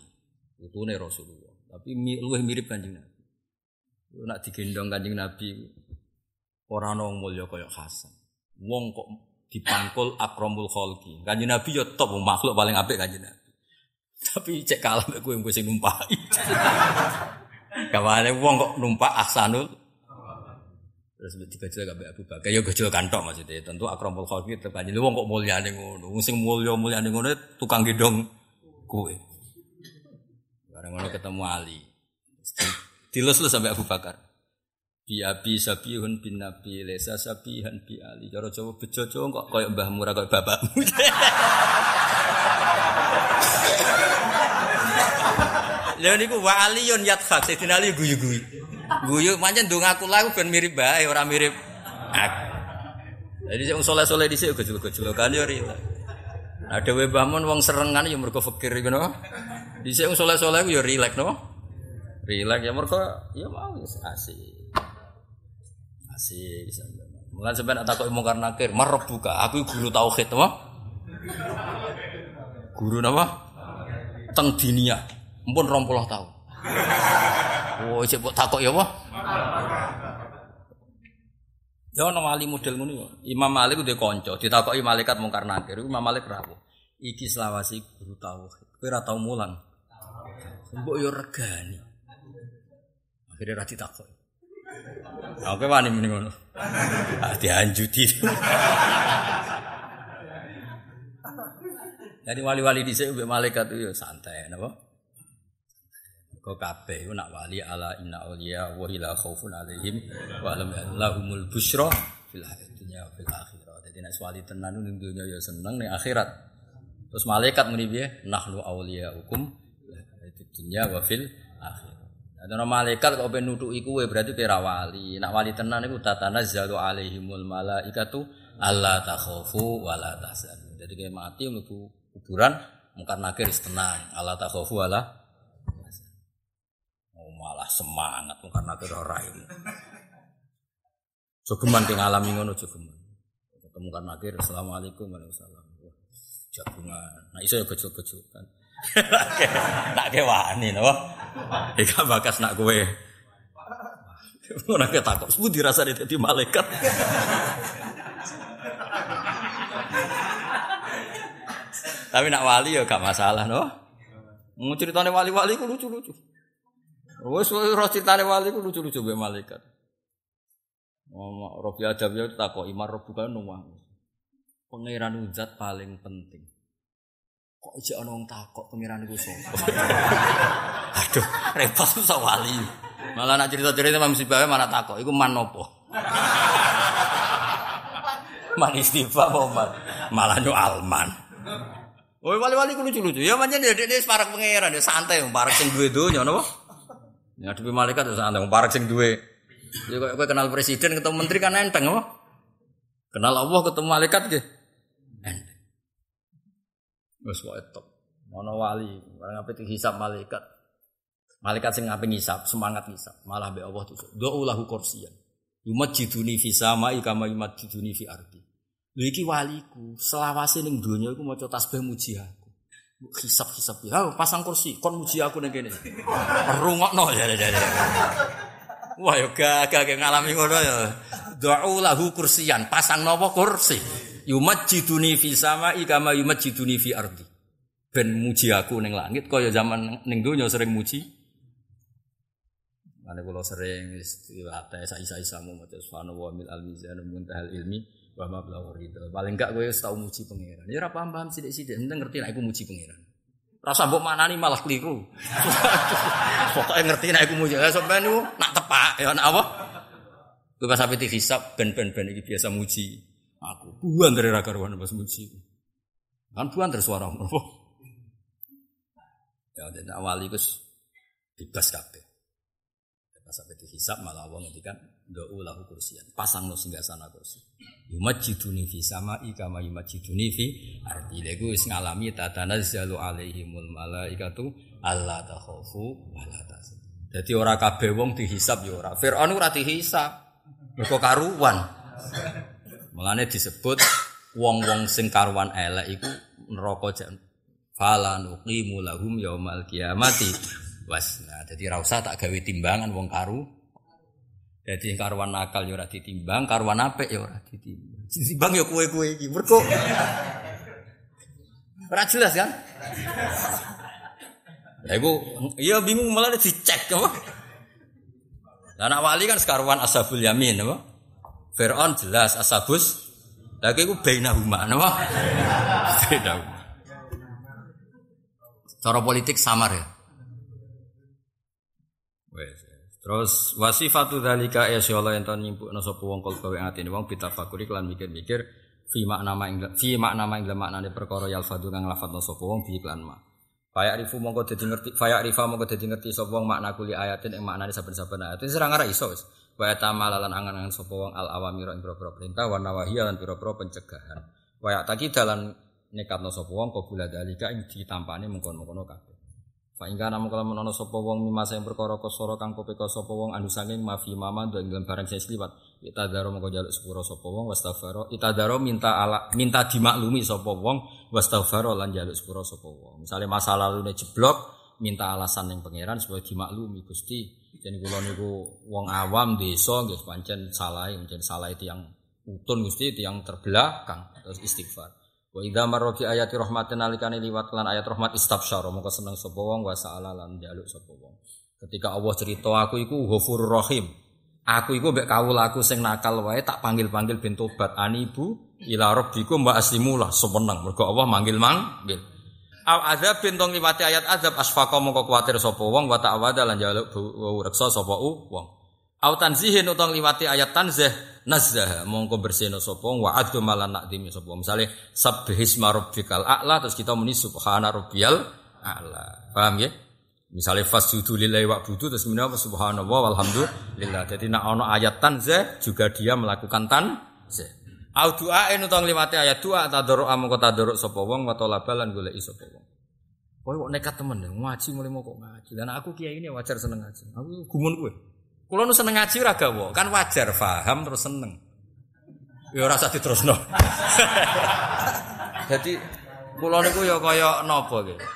Putune Rasulullah. Tapi luwih mirip Kanjeng Nabi. Nak digendong Kanjeng Nabi ora ana mulya kaya Hasan. Wong kok dipangkul akramul khalqi. Kanjeng Nabi ya top makhluk paling apik Kanjeng Nabi. Tapi cek kalah mek kowe sing. [laughs] Kawane wong kok numpak ahsanul Terus digajel kabeh Abu Bakar ya gajel kantok maksudnya. Tentu akramul khalqi tekan wong kok mulyane ngono. Wong sing mulya mulyane ngono tukang gendong kowe. Bareng ngono ketemu Ali. Dilus-lus sampai Abu Bakar. Bi abi sabihun bin nabi lesa sabihan bi ali. Cara Jawa bejo kok koyo Mbah Murah koyo bapakmu. [laughs] Lha niku wa aliyun yadhak Sayyidina Ali guyu-guyu. Guyu pancen ndonga aku lagu ben mirip bae ora mirip aku. Jadi sing soleh-soleh dhisik gejol-gejolokan yo rilek. Nah dhewe Mbah wong serengan ya mergo fikir ngono. Dhisik wong soleh-soleh yo rilek no. Rilek ya mergo ya mau asik. Asik bisa. Mulai sampai tak kok mungkar nakir, marah buka. Aku guru tauhid, apa? Guru apa? Teng dinia. Mpun rong puluh tahun. Oh, cek buat takok ya apa? Ya ono wali model ngono ya. Imam Malik udah konco, ditakoki malaikat mungkar nakir. Imam Malik rawuh. Iki selawasi guru tauhid. Kowe ora tau mulang. Mbok yo regani. Akhirnya ra ditakoki. Oke wani mending ngono. Ah dianjuti. Jadi wali-wali di sini malaikat itu ya santai, napa? Kau kabeh nak wali ala inna awliya wa la khaufun alaihim wa lam lahumul busra fil dunya fil akhirah. Jadi nek wali tenan ning dunya ya seneng ning akhirat. Terus malaikat muni piye? Nahnu hukum di dunya wa fil akhirah. Nah, malaikat kok ben nutuki kowe berarti kira wali. Nak wali tenan iku tatanazzalu alaihimul malaikatu alla takhafu wa la tahzanu. Jadi kayak mati mlebu kuburan mungkar nakir tenang Allah takhafu ala oh malah semangat mungkar nakir ora ini jogeman ting alami ngono jogeman. Ketemu kan nakir assalamualaikum warahmatullahi wabarakatuh jagungan. Nah iso ya bejo-bejo kan? [laughs] Nak ke wani napa iki bakas nak kowe. Ora ketakok, sebut dirasa dadi malaikat. Tapi nak wali ya gak masalah, no. Mau ceritanya wali-wali ku lucu-lucu. Wes roh ceritanya wali ku lucu-lucu be malaikat. Oh, Robi Adab ya takok imar bukan nuwang. Pangeran uzat paling penting. Kok aja ana wong takok pangeran iku sapa? [laughs] Aduh, repot susah wali. Malah nak cerita-cerita Imam Sibawa mana takok iku man nopo? [laughs] man istifa man. Malah nyu alman. Oh wali-wali ku lucu-lucu. Ya pancen ya dia separak pangeran ya santai parak sing duwe donya napa? Ya duwe malaikat ya santai parak sing duwe. Ya kowe kenal presiden ketemu menteri kan enteng apa? Kenal Allah ketemu malaikat nggih. Enteng. Wes kok etok. Ono wali, barang apa hisab malaikat. Malaikat sing ngapain ngisap, semangat ngisap, malah be Allah tuh. Doa lahu kursiyan. Yumajiduni fi samai kama yumajiduni fi ardi. Lha iki waliku, selawase ning donya iku maca tasbih muji aku. Hisap-hisap ya, pasang kursi, kon muji aku ning kene. Rungokno ya ya ya. Wah yo gagah ngalami ngono ya. Da'u lahu kursiyan, pasang nopo kursi. Yumajiduni fi sama'i kama yumajiduni fi ardi. Ben muji aku ning langit kaya zaman ning donya sering muji. Mane kula sering istilah saisa-isamu maca subhanallah mil al-mizan muntahal ilmi wa ma ridho. Paling enggak wis tau muji pangeran. Ya ora paham-paham sithik-sithik, penting ngerti nek aku muji pangeran. Rasa mbok maknani malah keliru. [laughs] Pokoke ngerti aku muji. Ya sampean niku nak tepak ya nak apa? Kowe pas sampe hisab ben-ben-ben iki biasa muji aku. Buan dari ra karuan pas muji. Kan buan terus suara? Ya, dan awal itu bebas kabeh. Sampai dihisap malah Allah ngendikan doa lahu kursian. Pasang no sana kursi. Yumajiduni fi sama ikama yumajiduni fi arti. Lego is ngalami alaihimul malaikatu Allah takhafu wa la Jadi ora kabeh wong dihisap ya ora. Firaun ora dihisap. Mergo karuan. Mulane disebut wong-wong sing karuan elek iku neraka jan fala nuqimu lahum yaumal kiamati Was, nah, jadi rasa tak gawe timbangan wong karu. Jadi karuan nakal yo ora ditimbang, karuan apik yo ora ditimbang. Ditimbang yo kue-kue iki. Mergo Ora jelas kan? Ya iku iya bingung malah dicek apa? Lah anak wali kan sekaruan ashabul yamin apa? Fir'aun jelas ashabus lagi iku bainahuma napa? [laughs] Beda. Cara politik samar ya. Terus wasifatu dzalika ya Allah yang tahun nyimpukna sapa wong kal gawe atine wong bitafakuri kelan mikir-mikir fi makna ma ing fi makna ma ing maknane perkara yalfadu kang lafadzna sapa wong bi iklan ma. Faya rifu mongko dadi ngerti faya rifa mongko dadi ngerti sapa wong makna kuli ayatin ing maknane saben-saben ayat. Wis ora iso wis. Wa tamalalan angan-angan sapa wong al awamira ing pira-pira perintah wa nawahiya lan pira-pira pencegahan. Wa taki dalan nekatno sapa wong dalika ing ditampani mengkon-mengkono kabeh. Fa ingka namu kalau menono sapa wong mimasa yang perkara kosoro kang kopeka sapa wong anu sanging mafi mama dan dalam barang saya seliwat. Ita daro mengko jaluk sepuro sapa wong wastafaro. Ita daro minta ala minta dimaklumi sapa wong wastafaro lan jaluk sepuro sapa wong. Misale masa lalu ne jeblok minta alasan yang pangeran supaya dimaklumi Gusti. Jadi kula niku wong awam desa nggih pancen salah, pancen salah itu yang utun Gusti, itu yang terbelakang terus istighfar. Wa idza marra bi ayati rahmatin nalikane liwat lan ayat rahmat istabsyara mongko seneng sapa wong wa sa'ala lan njaluk sapa wong. Ketika Allah cerita aku iku Ghafurur Rahim. Aku iku mbek kawulaku sing nakal wae tak panggil-panggil ben tobat anibu ila rabbikum wa aslimulah semeneng mergo Allah manggil manggil. Au azab bintong liwati ayat azab asfaqa mongko kuwatir sapa wong wa ta'awada lan njaluk reksa sapa wong. Au tanzihin utang liwati ayat tanzih nazzah mongko bersihno sapa wa adu malan nakdimi sapa. Misale sabbihisma rabbikal a'la terus kita muni subhana rabbiyal a'la. Paham ya? Misalnya fasjudu lillahi budu terus kemudian subhanallah walhamdulillah. Jadi nak ono ayat tanzih juga dia melakukan tanzih. Au doa en utang liwati ayat doa tadoro amung kota tadoro sapa wong wa talaba lan goleki sapa wong. Kowe kok nekat temen ngaji mulai mau kok ngaji. Dan aku kiai ini wajar seneng ngaji. Aku gumun kowe. Kulo nu seneng ngaji ora gawa, kan wajar paham terus seneng. Ya ora usah diterusno. [laughs] Jadi kulo niku ya kaya napa gitu.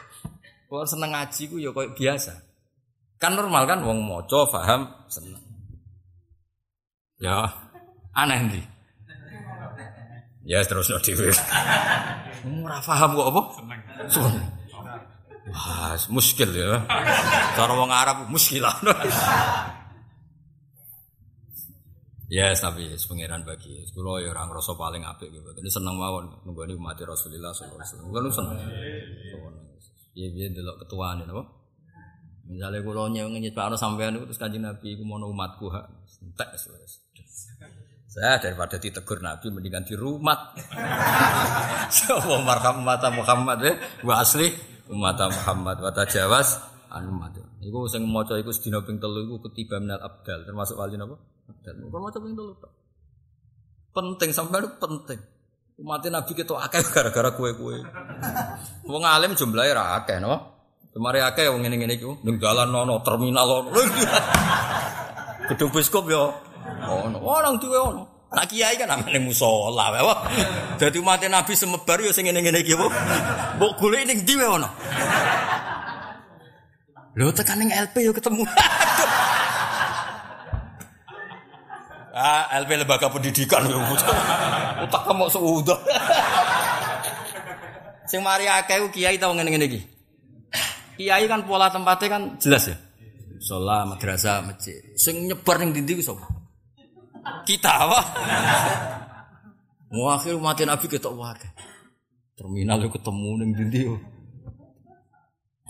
Kalau seneng ngaji ku ya kayak biasa. Kan normal kan wong maca paham seneng. Ya aneh nih. Ya terus no dhewe. Ora paham kok apa? Seneng. Wah, muskil ya. Cara wong Arab muskilah. Ya, yes, tapi pangeran bagi. Kulo ya orang rasa paling apik gitu. Ini seneng mawon nunggoni umat Rasulullah sallallahu alaihi wasallam. Seneng. Iya biar delok ketua nih, apa? Misalnya kalau nyewa nyipta sampean itu terus kanjeng Nabi, aku mau umatku hak, entek Saya daripada ditegur Nabi mendingan di rumah. [laughs] Sopo marham mata Muhammad ya, wa asli umat Muhammad wa tajawas anu umat. Iku sing maca iku sedina ping telu iku ketiba minal abdal, termasuk wali napa? Abdal. Kok maca ping telu Penting sampean penting. Umat Nabi kita akeh gara-gara kue-kue. Wong alim jumlahnya ra akeh no. Kemari akeh wong ngene-ngene iku ning dalan ono terminal ono. [laughs] Gedung biskop yo ono. Orang duwe ono. Nak kiai kan amane musala wae. Dadi umat Nabi semebar yo sing ngene-ngene iki Mbok golek ning ndi wae ono. Lho tekan ning LP yo ketemu. [laughs] Ah, LP lembaga pendidikan yo. [laughs] Utak kamu seudah. [laughs] Sing mari akeh kiai tau ngene-ngene iki. Kiai kan pola tempatnya kan jelas ya. Sholat, madrasah, masjid. Sing nyebar ning ndi ku sapa? Kita apa? Mau akhir mati Nabi ketok wae. Terminal yo ketemu ning ndi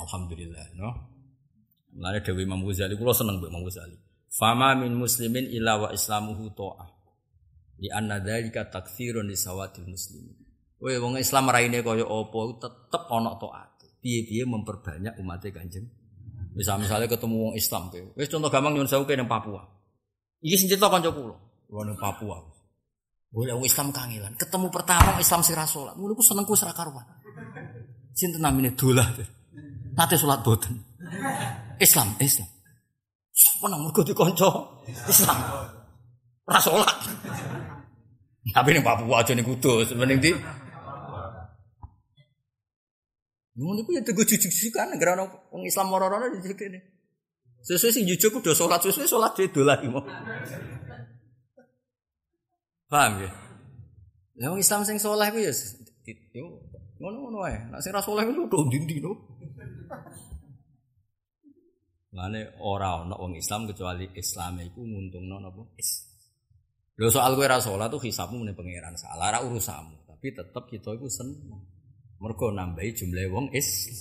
Alhamdulillah, no. Mulane Dewi Imam Ghazali kula seneng Mbak Imam Ghazali. Fama min muslimin illa wa islamuhu ta'ah. Di anna dzalika takfirun li sawatil muslimin. Woi wong Islam raine kaya apa tetep ana taat. Piye-piye memperbanyak umat Kanjeng. Misal misalnya ketemu wong Islam kowe. Wis contoh gampang nyun sewu ning Papua. Iki sing cerita kanca kula. Wong ning Papua. Boleh wong Islam kangelan. Ketemu pertama Islam sing ra salat. Ngono ku senengku ora karuan. Sinten namine dolah. Nate salat boten. Islam, Islam. Seneng mergo dikonco Islam. Ora salat. Tapi ning Papua aja ning Kudus, mending di Ngono iku ya teguh jujuk-jujukan negara wong Islam moro-moro jujuk ini. Sesuai sing jujuk udah sholat sesuai sholat dia dolah mau. Paham ya? Ya wong Islam sing saleh ku ya ngono-ngono ae. Nek sing ra saleh ku udah ndi-ndi no. Lane ora ana wong Islam kecuali Islam iku nguntungno napa? Is. Lho soal kowe ra salat tuh hisabmu meneh pangeran salah ra urusanmu, tapi tetep kita iku seneng. Mergo nambahi jumlah wong is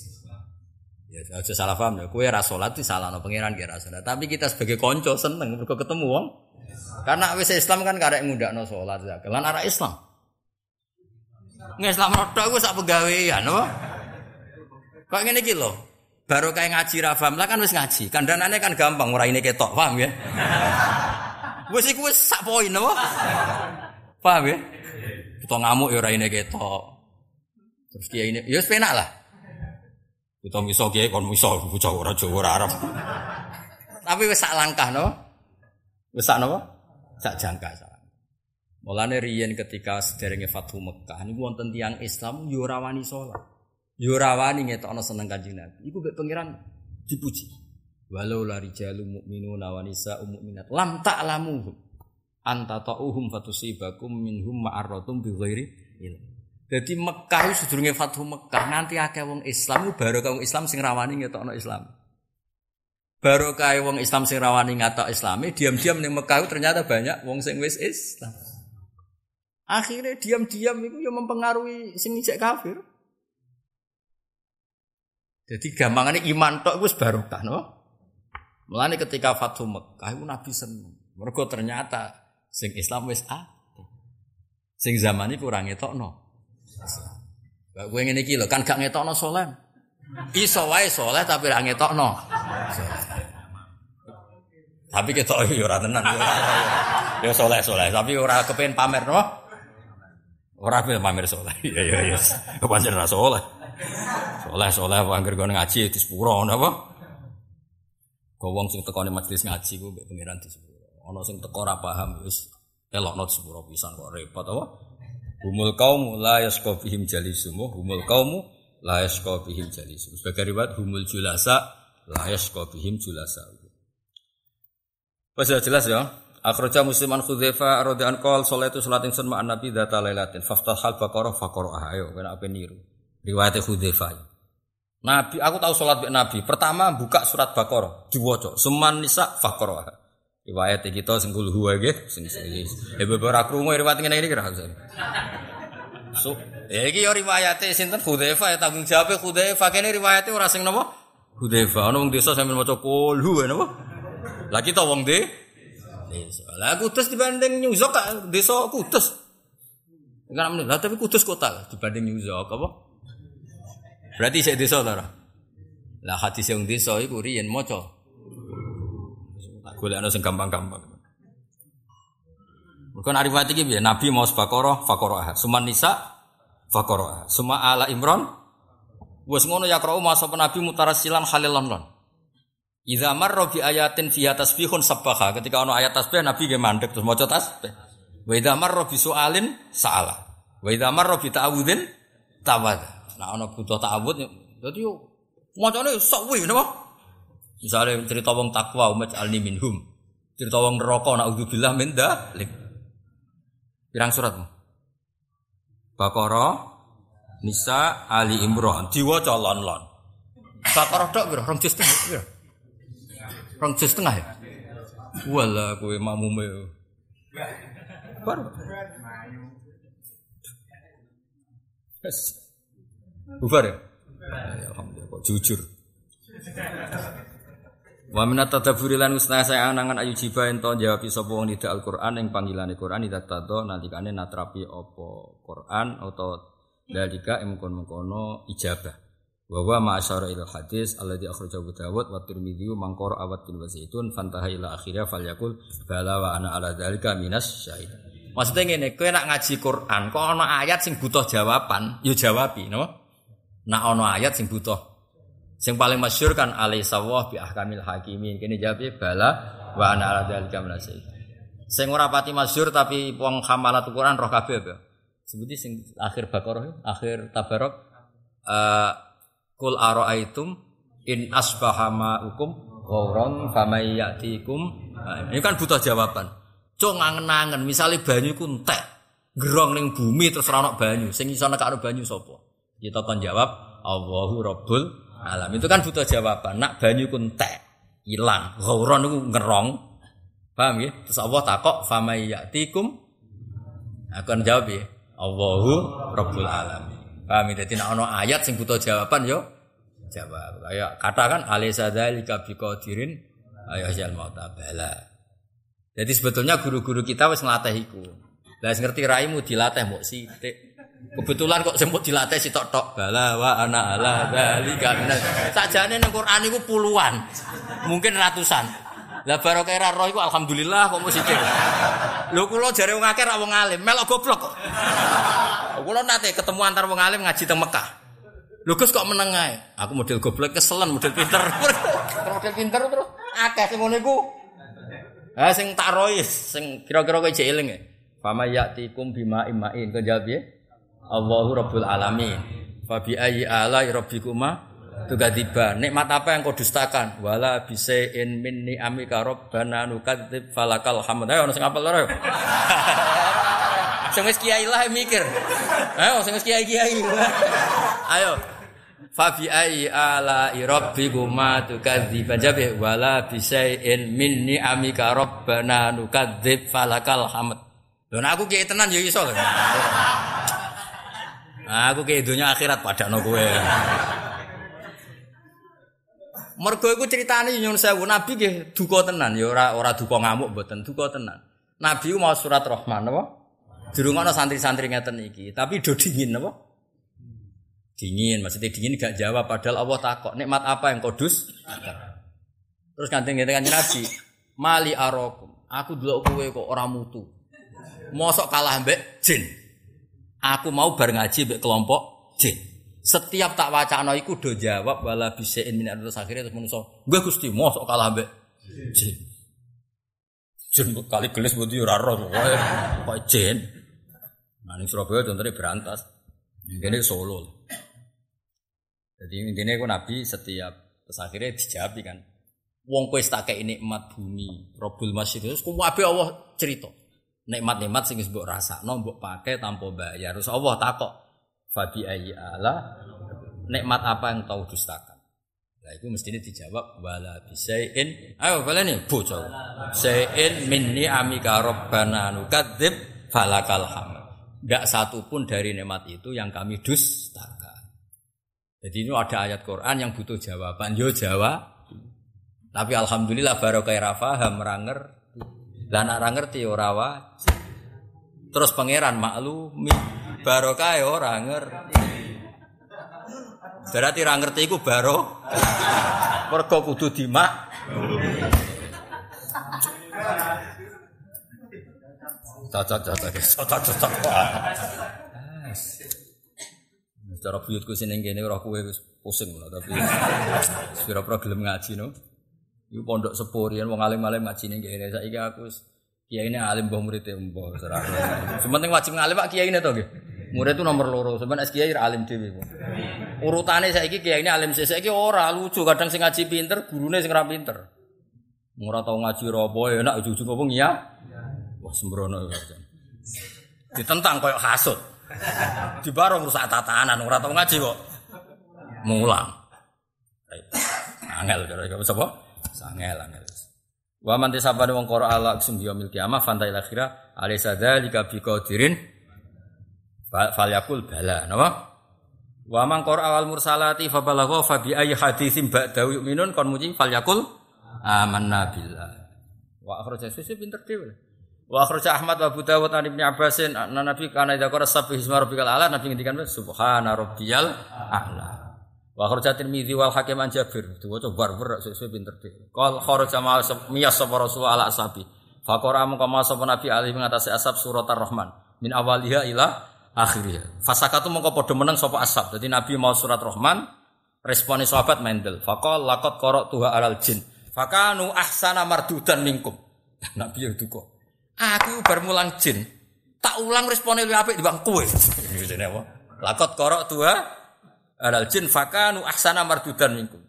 Ya aja salah paham ya. Kowe ra salat di salah no pangeran kira salat. Tapi kita sebagai konco seneng mergo ketemu wong. Karena wis Islam kan karek ngundakno salat zakat. Lan arah Islam. Ngislam rodok iku sak pegawean apa? Kok ngene iki lho. Baru kayak ngaji rafam lah kan wis ngaji. Kandanane kan gampang ora ini ketok, paham ya? [laughs] Wis iku wis sak poin apa? Paham ya? Kita ngamuk ya ora ini ketok. Terus dia ini, ya penak lah. Kita miso kiai kon miso bocah ora Jawa ora Arab. Tapi wis sak langkah no. Wis sak napa? Sak jangka sak. Mulane riyen ketika sederenge Fathu Mekah niku wonten tiyang Islam yo ora wani salat. Yo ora wani ngetokno seneng Kanjeng Nabi. Iku mek pangeran dipuji. Walau lari jalu mukminuna wa nisa'u mu'minat lam ta'lamuhum anta ta'uhum fatusibakum minhum ma'arratum bi ghairi. Jadi Mekah itu sedurunge Fathu Mekah nanti akeh wong Islam baru wong Islam sing rawani ngetokno Islam. Baru kaya wong Islam sing rawani ngatok Islami, diam-diam ning Mekah ternyata banyak wong sing wis Islam. Akhirnya diam-diam itu yang mempengaruhi sing cek kafir. Jadi gampangannya iman tok wis barokah no. Mulane ketika Fathu Mekah itu Nabi seneng. Mergo ternyata sing Islam wis a. Sing zaman iki kurang ngetokno. Gak gue iki lho, kan gak ngetokno soleh. Iso wae soleh tapi ra ngetokno. Tapi ketok yo ora tenan yo. Yo soleh-soleh, tapi ora kepen pamer no. Ora bil pamer soleh. Iya iya iya. Pancen ra soleh. Soleh soleh anggere ngono ngaji di sepuro napa? Kok wong sing tekone majelis ngaji ku mbek pangeran di sepuro. Ana sing teko ora paham wis elokno di sepuro pisan kok repot apa? Humul kaum la yasqa bihim jalisum. Humul kaum la yasqa bihim jalisum. Sebagai riwayat humul julasa la yasqa bihim julasa. Wes jelas ya. Akhraja Muslim an Khudzaifa radhiyallahu anhu qol itu salat ingsun ma'an Nabi data lailatin faftahal baqarah faqara ayo kena apa niru. Riwayat Khudzaifa. Nabi aku tahu salat mbek Nabi. Pertama buka surat Baqarah diwaca. Suman nisa faqara. Riwayat kita sing kul huwa nggih sing. Eh beberapa krungu riwayat ngene iki kira So, ya iki yo riwayate sinten Khudzaifa ya tanggung jawab Khudzaifa kene riwayate ora sing napa? Khudzaifa ono wong desa sampeyan maca kul huwa napa? Lah kita wong de desa. Lah Kudus dibanding New desa Kudus. Enggak. Lah tapi Kudus kota dibanding New apa? Berarti saya desa ta Lah hadis yang desa iku riyen maca. Tak golekno sing gampang-gampang. Bukan arifat iki piye? Nabi mau Baqarah, Baqarah. Suman Nisa, Baqarah. Suma Ala Imran. Wes ngono ya krau masa Nabi mutarasilan halilan lan. Idza marra bi ayatin fiha tasbihun sabbaha. Ketika ono ayat tasbih Nabi nggih mandek terus maca tasbih. Wa idza marra bi su'alin sa'ala. Wa idza marra bi ta'awudzin tawada. Nah ono butuh ta'awud dadi yo macane sok kuwi napa? Misale cerita wong takwa umat alni minhum. Cerita wong neraka naudzubillah min dzalik. Pirang suratmu? Baqarah, Nisa, Ali Imran diwaca lon-lon. Baqarah tok piro? Rong juz piro? Rong juz setengah ya? Wala kowe makmume. Baru. Bubar ya? ya? Alhamdulillah kok jujur. Wa minat tadabburi lan saya anangan ayu jiba ento jawab sapa wong nida Al-Qur'an ing panggilane Qur'an ida tado nalikane natrapi apa Qur'an atau dalika ing kono-kono ijabah. Wa huwa ma asyara ila hadis alladzi akhrajahu Dawud wa Tirmidzi man qara awat bil wazaitun fantaha ila akhirnya falyakul bala wa ana ala dzalika minas syahid. Maksudnya ngene, kowe nak ngaji Quran kok ana ayat sing butuh jawaban, ya jawabi, no? Nak ana ayat sing butuh sing paling masyhur kan alai sawah bi ahkamil hakimin. Kene jawab bala wa ana ala dzalika. Sing ora pati masyhur tapi wong hamalat Quran roh kabeh apa? Sebuti sing akhir Baqarah, akhir Tabarok uh, Kul aro'aitum in asbaha ma'ukum ghauron famay ya'tikum. Nah, ini kan butuh jawaban. Cok ngangen-angen, misalnya banyu ku entek, gerong ning bumi terus ora banyu, sing iso nekakno banyu sapa? Kita kan jawab Allahu Rabbul Alam. Itu kan butuh jawaban. Nak banyu ku entek, ilang, ghauron niku ngerong. Paham ya? Terus Allah takok famay ya'tikum akan jawab ya. Allahu Rabbul Alam. Paham ya? Jadi ono ayat sing butuh jawaban yo jawab. Kayak katakan alisa dzalika biqadirin ayo jal mauta bala. Jadi sebetulnya guru-guru kita wis ngelatih iku. Lah ngerti raimu dilatih mbok sithik. Kebetulan kok sempat dilatih si tok bala wa ana ala dzalika minas. Sakjane nang Quran iku puluhan. Mungkin ratusan. Lah barokah ra roh iku alhamdulillah kok mesti sithik. Lho kula jare wong akeh ra wong alim, melok goblok kok. Kulo nate ketemu antar wong alim ngaji teng Mekah. Lho Gus kok meneng ae? Aku model goblok keselen, model pinter. model pinter terus akeh sing ngono iku. Ha sing tak rois, sing kira-kira kowe eling ya. Fama ya'tikum bima imain. Kau jawab ya? Allahu Rabbul Alamin. Fa bi ayyi ala rabbikuma tukadiba. Nikmat apa yang kau dustakan? Wala bisain min ni'amika rabbana nukadzib falakal hamd. Ayo ono sing apal lho. [laughs] Sing wis kiai lah mikir. Ayo sing wis kiai-kiai. [laughs] Ayo. Fabi ai ala rabbikuma tukadziban jabe wala bisain min ni'amika rabbana nukadzib falakal hamd. Lho aku kiai tenan ya iso lho. Aku kiai dunia akhirat padakno kowe. Mergo iku critane nyun sewu nabi nggih duka tenan ya ora ora duka ngamuk mboten duka tenan. Nabi mau surat Rahman apa? Durung ana santri-santri ngeten iki, tapi do dingin apa? Dingin, maksudnya dingin gak jawab padahal Allah takok, nikmat apa yang kodus? Terus kanting ngeten kanjeng Nabi, mali arokum. Aku delok kowe kok ora mutu. Mosok kalah mbek jin. Aku mau bar ngaji mbek kelompok jin. Setiap tak wacana iku do jawab wala bisain min terus akhirnya terus manusa, "Gue Gusti, mosok kalah mbek jin." Jin kali gelis budi ora roh kok jin. Nah ning Surabaya contohnya berantas. Ini Solo. Jadi intinya aku Nabi setiap terus akhirnya dijawab kan. Wong kowe tak kayak nikmat bumi, Robul Masjid terus kuwabe Allah cerita. Nikmat-nikmat sing mbok rasakno mbok pakai tanpa bayar. Terus Allah takok, Fabi ayi ala nikmat apa yang tahu dustakan? Nah itu mestinya dijawab wala bisain. Ayo kalian nih bocor. Sain minni amika robbana nukadzib falakal hamd. Gak satu pun dari nikmat itu yang kami dustakan. Jadi ini ada ayat Quran yang butuh jawaban. Yo jawab. Tapi alhamdulillah baru kayak ranger. Lah nak ngerti ora Terus pangeran maklumi barokah ya ora ngerti. Berarti ora ngerti iku baro. Mergo kudu dimak. Cocok cocok cocok cocok. Secara buyutku sini gini roh kue pusing lah tapi sepira gelem ngaji no. Iku pondok sepurian wong alim-alim ngaji ning kene saiki aku Kiai ini alim mbah murid e mbah serah. Sementing wajib ngalim Pak Kiai ini to nggih. Murid itu nomor loro, sebenarnya es kiai alim dhewe. Urutane saiki kiai ini alim saiki ora lucu, kadang sing ngaji pinter, gurune sing pinter. Ora tau ngaji robo enak ujug-ujug ngomong iya. Wah sembrono Ditentang koyo hasud. Di barong rusak tatanan, ora tau ngaji kok. Mulang. Angel kira-kira sapa? Sangel angel. Wa man tisabane wong qara ala sum yaumil kiamah fanta ila akhirah alaysa dzalika biqadirin falyakul bala napa Wa man qara awal mursalati fa balagha fa bi ayyi haditsin ba'da yu'minun kon muji falyakul amanna billah. Wa akhraja sisi pinter dhewe. Wa akhraja Ahmad wa Abu Dawud an Ibnu Abbasin anna Nabi kana idza qara sabbi hisma rabbikal a'la Nabi ngendikan subhana rabbiyal a'la. Wa kharaja Tirmidzi wal Hakim an Jabir. Diwaca barbar sesuai pinter deh. Qal kharaja ma miyas sapa Rasul ala ashabi. Faqara mung kama sapa Nabi alih mengatasi asab surat Ar-Rahman min awaliha ila akhirnya. Fasakatu mongko padha meneng sapa asab. Jadi Nabi mau surat Rahman, responi sahabat mendel. Faqal laqad qara'tuha alal jin. Fakanu ahsana mardudan minkum. [laughs] Nabi yo duka. Aku bar mulang jin. Tak ulang responnya lebih apik dibanding kowe. [laughs] Apa? Laqad qara'tuha alal jin fakanu ahsana mardudan minkum.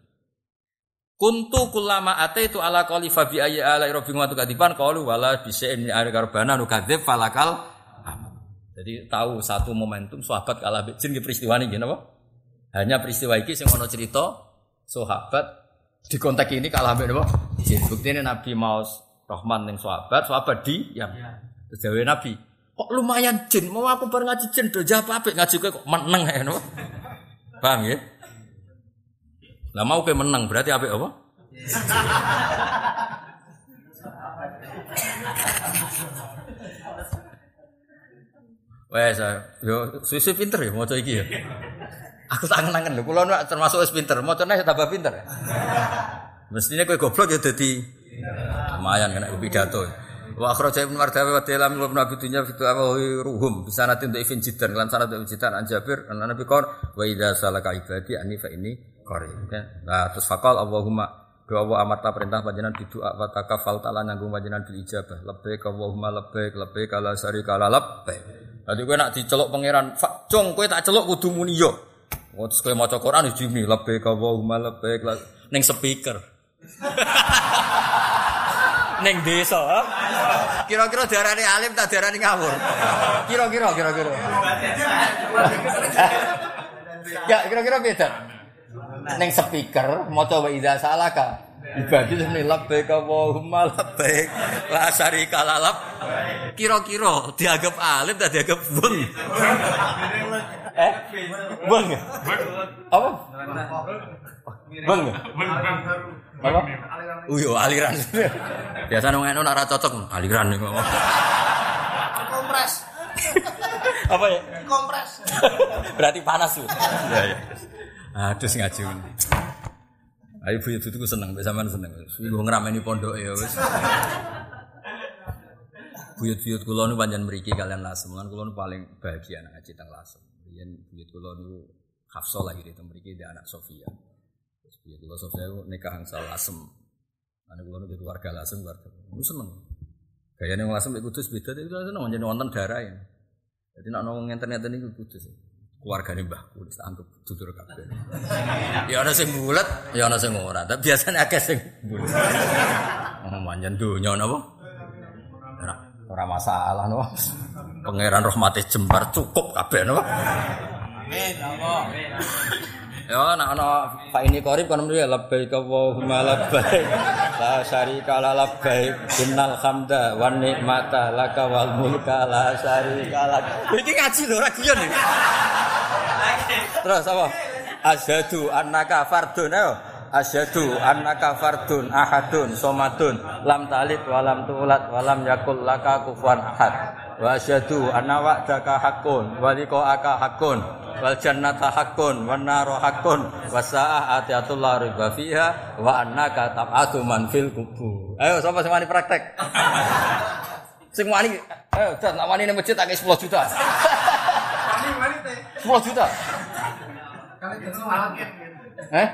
Kuntu kulama ate itu ala kali fabi ayya ala robbi ngatu kadipan kalu wala bisain min ari karbana nu kadzib falakal Jadi tahu satu momentum sahabat kalah jin ki peristiwa ini apa? Hanya peristiwa ini sing ono cerita sahabat di konteks ini kalah mbek napa? Jin. Buktine Nabi mau Rahman ning sahabat, sahabat di yang terus Nabi, kok lumayan jin, mau aku bareng ngaji jin do jawab apik ngaji kok meneng ya napa? Paham ya? Lah mau ke menang berarti apa apa? Wes, yo susu pinter ya maca iki ya. Aku tak ngenangen lho, kula termasuk wis pinter, macane tambah pinter. Mestinya kowe goblok ya dadi lumayan kena pidato. Wa akhraja Ibnu Mardawi wa dalam wa Nabi dunya fi ruhum bisa nanti untuk Ibn Jidan lan sanad Ibn Jidan an Jabir an Nabi qol wa idza salaka ibadi anni fa ini qarib. Nah terus faqal Allahumma doa wa amarta perintah panjenengan doa wa takafal ta'ala nyanggung panjenengan bil ijabah labbaik Allahumma labbaik labbaik sari syarika la labbaik. Dadi kowe nak diceluk pangeran, "Cung kowe tak celuk kudu muni yo." Oh, terus kowe maca Quran di jumi lebih ka wa lebih ning speaker. [laughs] ning desa. Kira-kira diarani alim tak diarani ngawur. Kira-kira kira-kira. Ya, kira-kira beda. Ning speaker maca wa idza salaka. Ibadah ini labbaik Allahumma labbaik la syarika lalap. Kira-kira dianggap alim tak dianggap bung. eh? Bung. Apa? Bung. Apa? Uyo aliran. [laughs] Biasa nang eno ora cocok aliran ngomong. Kompres. Apa ya? Kompres. [laughs] Berarti panas tuh. Iya, iya. Aduh ngaji. Ayo buyut itu seneng, sampean seneng. Gue ngerameni pondok ya wis. Buyut-buyut kula nu panjang mriki kalian lasem. Lan kula nu paling bahagia anak ngaji teng lasem. Yen buyut kula niku Hafsah lagi di mriki di anak Sofia. Kula Sofia ku nikah angsal lasem. Ane kula nu keluarga lasem keluarga. Ku seneng. Gayane wong lasem kudus beda tapi seneng jeneng wonten darah ya. Jadi nak ngomong internet ini kudus keluargane mbahku wis anggap dulur kabeh. Ya ana sing bulet, ya ana sing ora. Tapi biasane akeh sing bulet. Oh, manjen donya napa? Ora masalah napa. Pangeran rahmate jembar cukup kabeh napa? Amin, Allah. Ya nak ana Pak ini korip kan mriki labbaik Allahumma labbaik la syarika la labbaik innal hamda wan nikmata laka wal mulka la syarika lak. Iki ngaji lho ora guyon iki. Terus apa? Asyhadu annaka fardun ayo. Asyhadu annaka fardun ahadun somadun lam talid walam tulat walam yakul laka kufuwan ahad. Wa asyhadu anna wa'daka haqqun wa liqa'aka haqqun wal jannata haqqun wan naru haqqun was sa'atu la riba fiha wa annaka tab'atu man fil kubur. Ayo sapa sing wani praktek? [laughs] Sing wani ayo dan wani ning masjid tak 10 juta. 10 juta. Eh?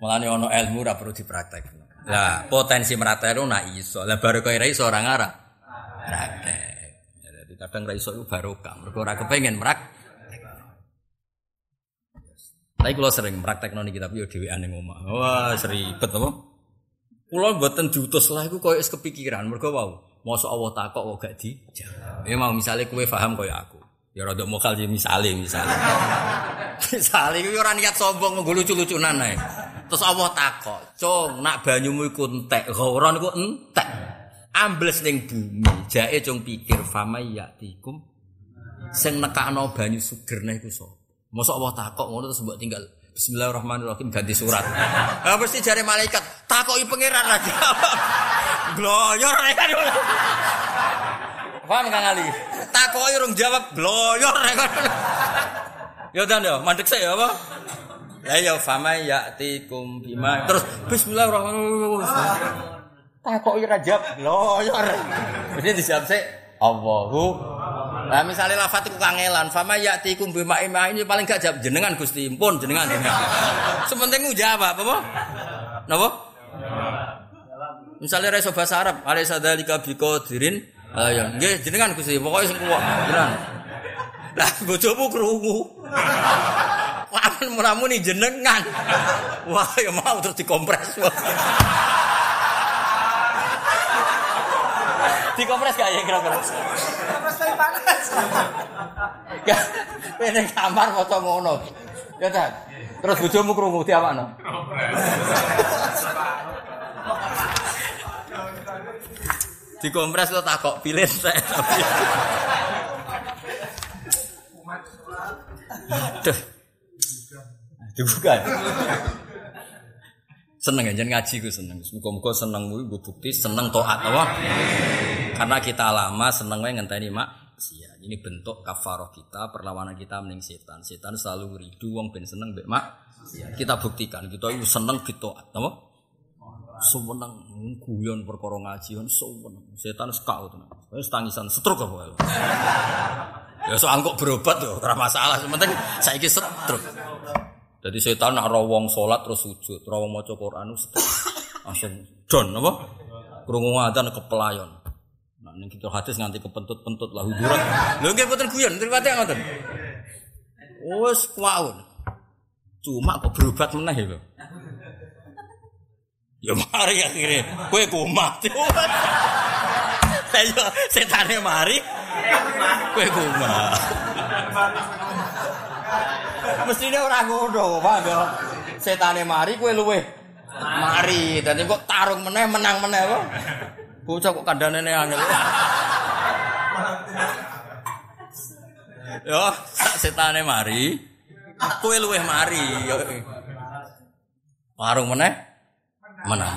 Mulane ono ilmu ora perlu dipraktekno. Lah, potensi meraktekno nak iso. Lah baru kaya iso ora ngarah. Praktek. Kadang ra iso barokah. Mergo ora kepengin merak. Tapi kalau sering praktekno niki tapi yo dhewean ning omah. Wah, seribet apa? Kula mboten diutus lah iku koyo kepikiran. Mergo wau, mosok Allah takok kok gak dijawab. Ya mau misalnya kue paham koyo aku. Ya rada mokal ya misale misale. [laughs] misale kuwi ora niat sombong nggo lucu-lucunan ae. Terus Allah takok, "Cung, nak banyumu iku entek, ghauron iku entek." Ambles ning bumi, jae cung pikir yatikum sing nekakno banyu suger iku sapa? Mosok Allah takok ngono terus mbok tinggal Bismillahirrahmanirrahim ganti surat. Ah mesti jare malaikat, takoki pangeran lagi. [laughs] Gloyor kan. Paham Kang Ali? Takoki urung jawab gloyor kan. [laughs] Ya dan ya, mandek saya apa? Ya ya fama ya'tikum bima. Terus bismillahirrahmanirrahim. Takoki ra jawab gloyor. Mesti dijawab sik Allahu Nah misalnya lafat itu kangelan, fama ya'tikum bima ima ini paling gak jawab jenengan Gusti pun jenengan. [laughs] Sementing jawab apa? Napa? Misalnya reso bahasa Arab, alaisa dzalika biqadirin ayo nggih jenengan Gusti sing kuwat jenengan. Lah bojomu krungu. [laughs] Wah, muramu nih jenengan. Wah, ya mau terus dikompres. [laughs] dikompres gak ya kira-kira? Kompres paling panas. Ini kamar foto ngono. Ya tak. Terus bojomu krungu diawakno. Dikompres lo takok pilih saya. Duh. Dibuka. Seneng ya, ngaji gue seneng. Muka-muka seneng gue bukti seneng toat apa? Karena kita lama seneng gue ngenteni mak. Sia. Ini bentuk kafaroh kita, perlawanan kita mending setan. Setan selalu ridu wong ben seneng mbek mak. Kita buktikan kita itu seneng ditoat, apa? Sewenang guyon perkara ngaji kan sewenang. Setan sekau tenan. Wis tangisan stroke apa. Ya soal kok berobat tuh, ora masalah. Penting saiki stroke. Jadi setan nak rawong salat terus sujud, rawong maca Quran langsung don apa? Krungu adzan kepelayon. Nah, ning kita hadis nganti kepentut-pentut lah hujuran. Lho nggih boten guyon, mripate ngoten. Wes kwaun. Cuma kok berobat meneh ya, lho. Ya mari akhirnya, kowe kumat. Ayo setane mari. Kowe kumat. Mestine ora ngono, Pak. Setane mari kowe luwe mari. Dadi kok tarung meneh menang meneh kok. Bocah kok kandhane angel. Yo, sak setane mari. Kowe luweh mari. Yo. Warung meneh menang.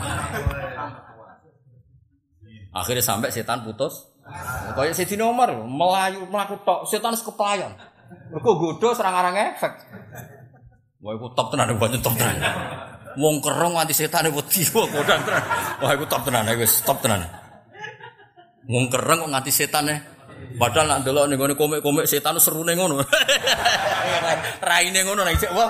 Akhirnya sampai setan putus. Kayak Sidina Umar melayu melaku tok, setan sekeplayon. Mergo godho serang arang efek. Wah, iku top tenan, wah top tenan. Wong kerong nganti setan wedi kok godang tenan. Wah, iku top tenan, iku top tenan. Wong kereng kok nganti setane. Padahal nak delok ning ngene komik-komik setan serune ngono. [laughs] Raine ngono nek wah.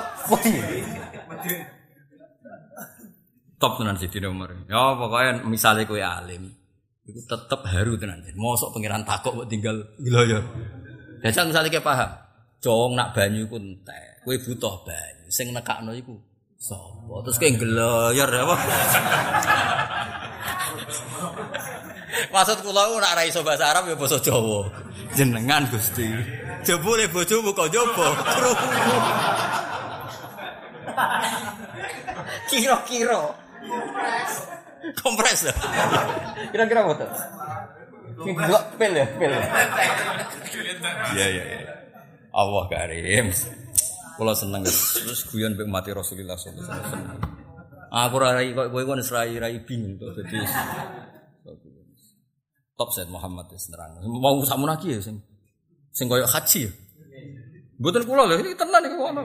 Top tenan Sidina Umar. Ya pokoknya misalnya kowe alim, itu tetep haru tenan. Mosok pangeran takok kok tinggal gila ya. Jajal misalnya kayak paham, cowok nak banyu iku entek, kowe butuh banyu. Sing nekakno iku sapa? Terus kayak gelayar apa? [laughs] Maksud kula nak ra iso bahasa Arab ya basa Jawa. Jenengan Gusti. Jebule bojomu kok jopo. [laughs] Kira-kira. Kompres. Kira-kira apa tuh? Sing delok pil ya, pil. Iya iya iya. Allah karim. Kula seneng terus guyon mbek mati Rasulullah sallallahu alaihi wasallam. Aku ora rai kok kowe kon rai rai bingung to dadi top set Muhammad wis nerang. Mau sakmu lagi ya sing sing koyo haji ya. Mboten kula lho iki tenan iki ngono.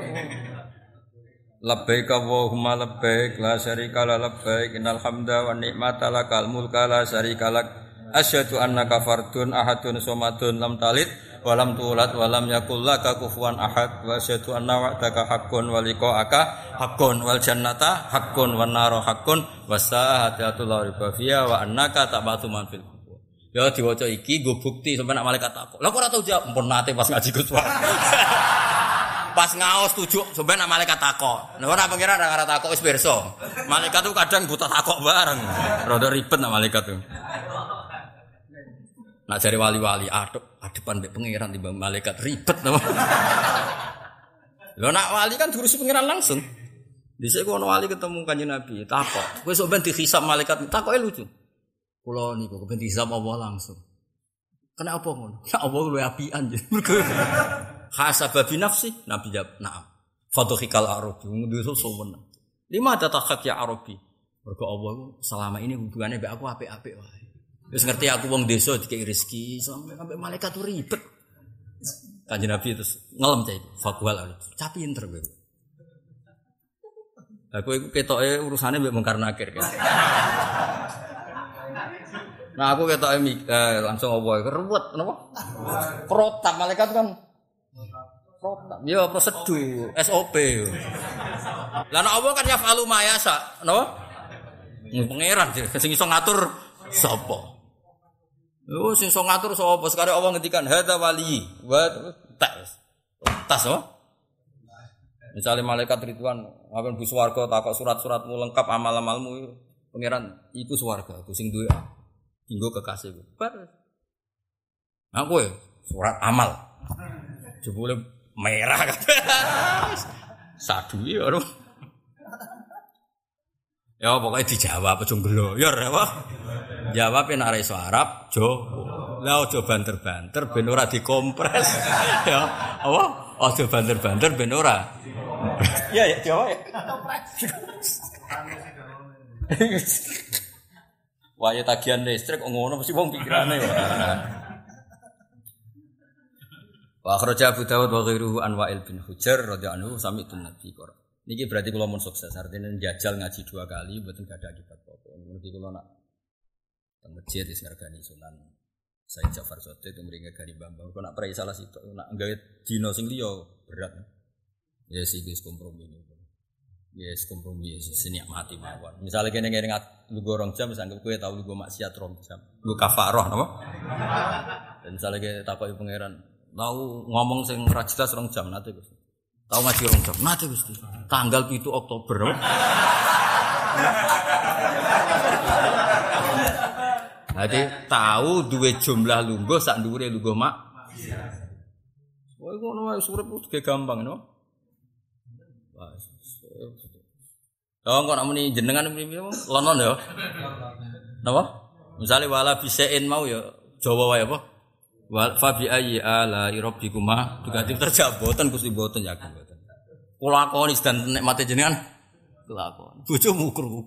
Labbaik Allahumma labbaik la syarika la labbaik innal hamda wan ni'mata lakal mulka la syarika lak asyhadu annaka fardun ahadun somadun lam talid wa lam tulad wa lam yakul laka kufuwan ahad wa asyhadu anna wa'daka haqqun wa liqa'aka haqqun wal jannata haqqun wan naru haqqun sa'atu la riba fiha wa annaka tabatu man fil. Ya diwaca iki nggo bukti sampe nak malaikat takok. Lah kok ora tau jawab pun nate pas ngaji Gus [laughs] pas ngaos tujuh sampai nak malaikat takok. Nah ora pengira ora takok wis pirsa. Malaikat tuh kadang butuh takok bareng. Rada ribet nak malaikat tuh. Nak jari wali-wali adep adepan mbek pangeran timbang malaikat ribet napa. Lho nak wali kan diurusi pangeran langsung. Dhisik ono wali ketemu Kanjeng Nabi, takok. Kowe sok ben dihisab malaikat, takoke lucu. Kula niku kepen dihisab Allah langsung. Kenapa ngono? [laughs] Ya Allah luwe apian jadi. [laughs] Hasaba bi nafsi, Nabi jawab, "Na'am." Fadhikal Arabi, nduwe sowen. Lima ada takhak ya Arabi. Mergo Allah selama ini hubungannya mbek aku apik-apik wae. Wis ngerti aku wong desa dikei rezeki, sampai sampai malaikat tuh ribet. Kanjeng Nabi terus ngelem cah itu, fakwal cah pinter kowe. Aku iku ketoke urusane mbek mungkar nakir kan. Nah aku ketoke eh, langsung apa ruwet napa? Protap malaikat kan protap. Ya prosedur, SOP. Lah nek apa kan ya falu mayasa, napa? Pangeran sing iso ngatur sapa? Oh sing iso ngatur sapa? Sekare Allah ngendikan hadza wali wa tas. Tas oh. Misalnya malaikat Ridwan akan bu swarga takok surat-suratmu lengkap amal-amalmu pangeran iku swarga, aku sing duwe Tinggu kekasihku. Bar. Ya surat amal. Jebule merah kata. [laughs] Ya ora. Ya pokoknya dijawab aja ngloyor apa. Jawab nek ora Arab, Jawa. Lah aja banter-banter ben ora dikompres. [laughs] ya, apa? Aja banter-banter ben ora. Ya ya Jawa ya. Waya tagihan listrik ngono mesti wong pikirane ya. Wa akhraja Abu Dawud wa ghairuhu an Wa'il bin Hujar radhiyallahu anhu sami Nabi. Niki berarti kula mun sukses artinya jajal ngaji dua kali mboten gak ada akibat apa. Niki kula nak masjid wis ngergani Sunan Said Jafar Sote itu mringe gani Bambang. Kok nak prei salah situ nak gawe dina sing liya berat. Ya sih wis kompromi ini. Yes, kompromi yes, mati mawon. Misalnya kene kene ngat lugu rong jam, misalnya gue tahu lugu maksiat rong jam, lu kafaroh, napa? Dan misalnya kene takoki pangeran, tahu ngomong sing ra jelas rong jam nanti Gusti. Tahu ngaji rong jam nanti Gusti. Tanggal 7 Oktober. Jadi tahu dua jumlah lungguh sak dhuwure lungguh mak. Wah, ngono wae surip gampang, no? Oh, kok namuni jenengan lonon ya. Napa? Misale wala bisain mau ya Jawa wae apa? Wa fa bi ayyi ala rabbikuma diganti terjawab boten Gusti boten yakin boten. Kula akoni sedan nikmate jenengan kelakon. Bojomu kru.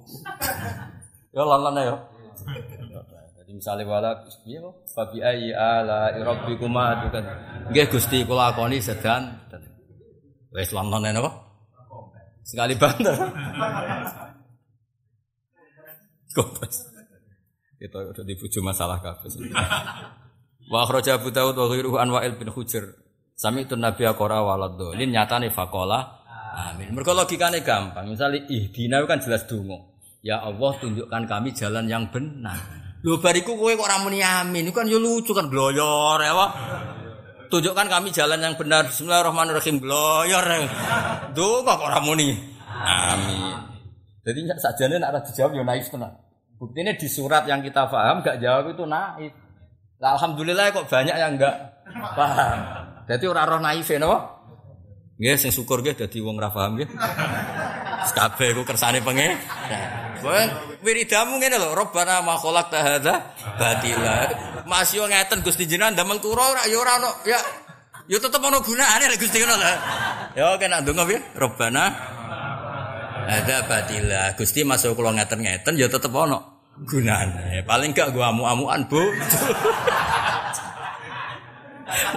Ya lonon ya. Jadi misalnya wala piye kok fa bi ayyi ala rabbikuma diganti. Nggih Gusti kula akoni sedan wis lonon napa? Sekali banter. Kopes. Kita udah dibujuk masalah kabeh. Wa akhraja Abu Dawud wa ghairuhu an Wa'il bin Hujr. Sami itu Nabi akora dolin nyatane faqala amin. Mergo logikane gampang. Misalnya ihdina kan jelas donga. Ya Allah tunjukkan kami jalan yang benar. Lho bariku kowe kok ora muni amin. Itu kan yo lucu kan bloyor ya, Pak. Tunjukkan kami jalan yang benar. Bismillahirrahmanirrahim. Bloyor. Duh kok ora muni. Amin. Jadi sajane nek ora dijawab ya naif tenan. Buktinya di surat yang kita paham gak jawab itu naif. Nah, alhamdulillah kok banyak yang enggak paham. Jadi ora roh naif no? Nggih sing syukur nggih dadi wong ra paham nggih. Kabeh ku kersane penge. Kowe wiridamu ngene lho, Rabbana ma khalaqta hadza batila. Mas yo ngeten Gusti jenengan damel kura ora ya ora ono ya ya tetep ono gunane lek Gusti ngono lho. Ya kena ndonga piye? Rabbana hadza batila. Gusti masuk kula ngeten-ngeten ya tetep ono gunane. Paling gak gua amu-amuan, Bu.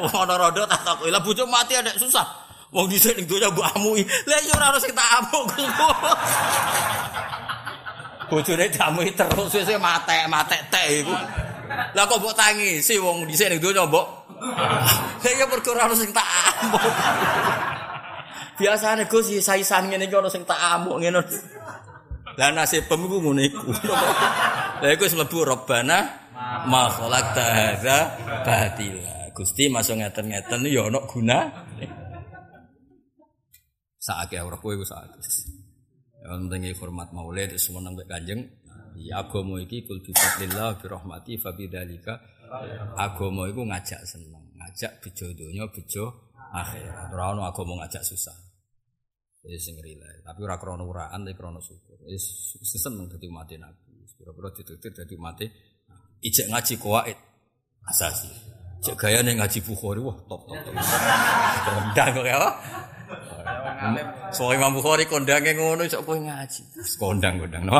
Ono rodo tak takoki. Lah bojo mati ada susah. Wong dhisik ning donya mbok amui. Lah ya ora harus kita amuk. Bojone damui terus wis mate-mate tek iku. Lah kok mbok tangisi wong dhisik ning donya mbok. Lah ya perkara harus tak amuk. Biasane Gus saisan ngene iki ana sing tak amuk ngene. Lah nasibmu iku ngene iku. Lah iku mlebu Rabbana ma khalaqta hadza batila. Gusti masuk ngeten-ngeten ya ana guna. Saake ora kowe iku saake. Ya penting hormat maulid semua nang kanjeng. Ya agama iki kul bi fadlillah bi rahmati fa bidzalika agama iku ngajak seneng, ngajak bejo donya, bejo akhirat. Ora ono agama ngajak susah. Wis sing rilek, tapi ora krana uraan, tapi krana syukur. Wis seneng dadi umat Nabi. Pira-pira ditutur dadi umat ijek ngaji kuwait asasi. Cek gaya nih ngaji Bukhari, wah top top top. Kondang kok ya? Soalnya Imam Bukhari kondangnya ngono, cok kowe ngaji. Kondang kondang, no?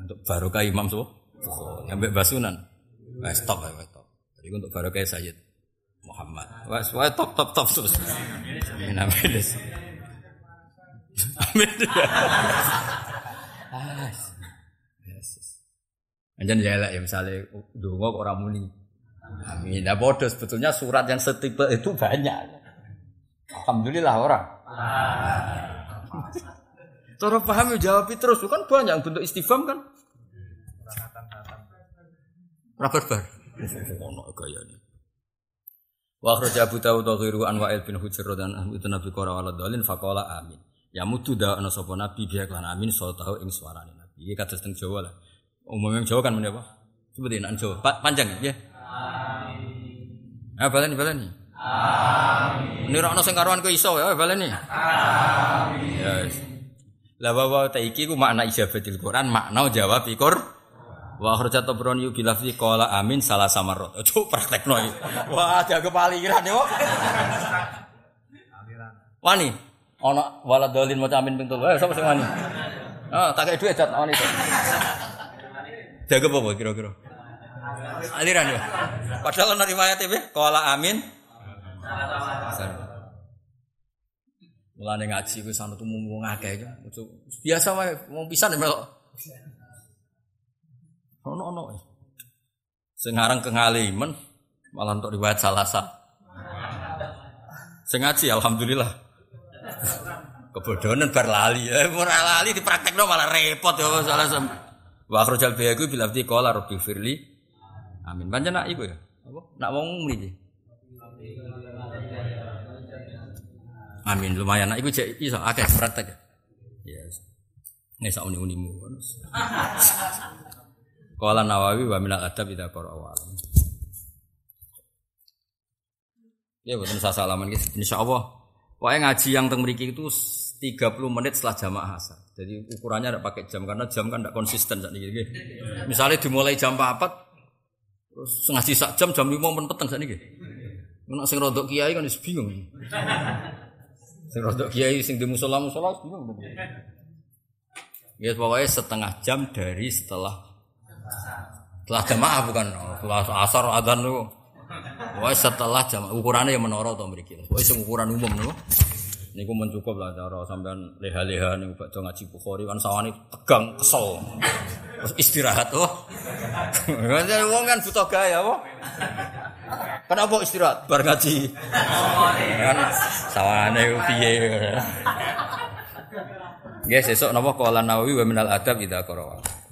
Untuk barokah Imam so, Bukhari, ambek basunan. Wes top ya, top. Jadi untuk barokah Sayyid Muhammad. Wes, wes top top top terus. Amin amin. Amin. Anjan jelek ya misalnya dongo kok ora muni. Amin. Nah bodoh sebetulnya surat yang setipe itu banyak. Alhamdulillah orang. Cara paham ya jawab terus kan banyak bentuk istifham kan. Rapat bar. Ono gayane. Wa akhraja Abu Dawud wa ghairu an Wa'il bin Hujr dan itu Nabi qara wala dalin faqala amin. Ya mutu da ana sapa nabi biya lan amin so tahu ing suarane nabi. Iki kados teng Jawa lah. Umum yang Jawa kan menapa? Seperti nan Jawa. Pa panjang ya. Amin. Ah baleni baleni. Amin. Ini ana sing karuan ku iso ya baleni. Amin. Yes. Lah wa ta iki ku makna ijabatil Quran, makna jawab ikur. Wa akhrajat Tabrani yu bilafzi qala amin salah samarot. Ojo praktekno iki. Wah, jago paliran yo. Wani, ana waladolin maca amin ping 3. Eh, sapa sing wani? Ah, tak kei dhuwit jat wani. Jago apa kira-kira? Aliran ya. Padahal ana riwayat iki qala amin. Mulane ngaji kuwi sanut umum wong akeh Biasa wae wong pisan melok. Ono ono. Sing aran kengalimen malah untuk riwayat salasa. Sing ngaji alhamdulillah. Kebodohan bar lali. Eh ora lali dipraktekno malah repot ya salah sam. Wa akhrajal biyaku bil abdi qala rabbi firli. Amin. Pancen nak iku ya. Apa? Nak wong mriki. Amin lumayan. Nak iku cek iso akeh praktek. Ya. Nek sak uni-unimu. Qala Nawawi wa minal adab idza qara'a alam. Ya betul saya salaman gitu. Pokoknya ngaji yang teng mriki itu 30 menit setelah jamaah asar. Jadi ukurannya tidak pakai jam karena jam kan tidak konsisten saat ini. Misalnya dimulai jam 4 terus ngaji sak jam jam 5 menit peteng saat ini. Nek sing rodok kiai kan wis bingung. Sing rodok kiai sing di musola musola bingung. Ya pokoknya setengah jam dari setelah setelah jamaah bukan setelah asar adzan lu. [laughs] Wah setelah jam ukurannya yang menara atau mriki. Wah sing ukuran umum niku. Niku mencukup lah cara sampean leha-leha niku bakal ngaji Bukhari kan sawane tegang kesel. Terus istirahat oh. [laughs] Kan wong kan butuh gaya apa? Kenapa istirahat bar ngaji? Kan sawane piye. Ya sesuk napa qala Nawawi wa minal adab idza qara'a.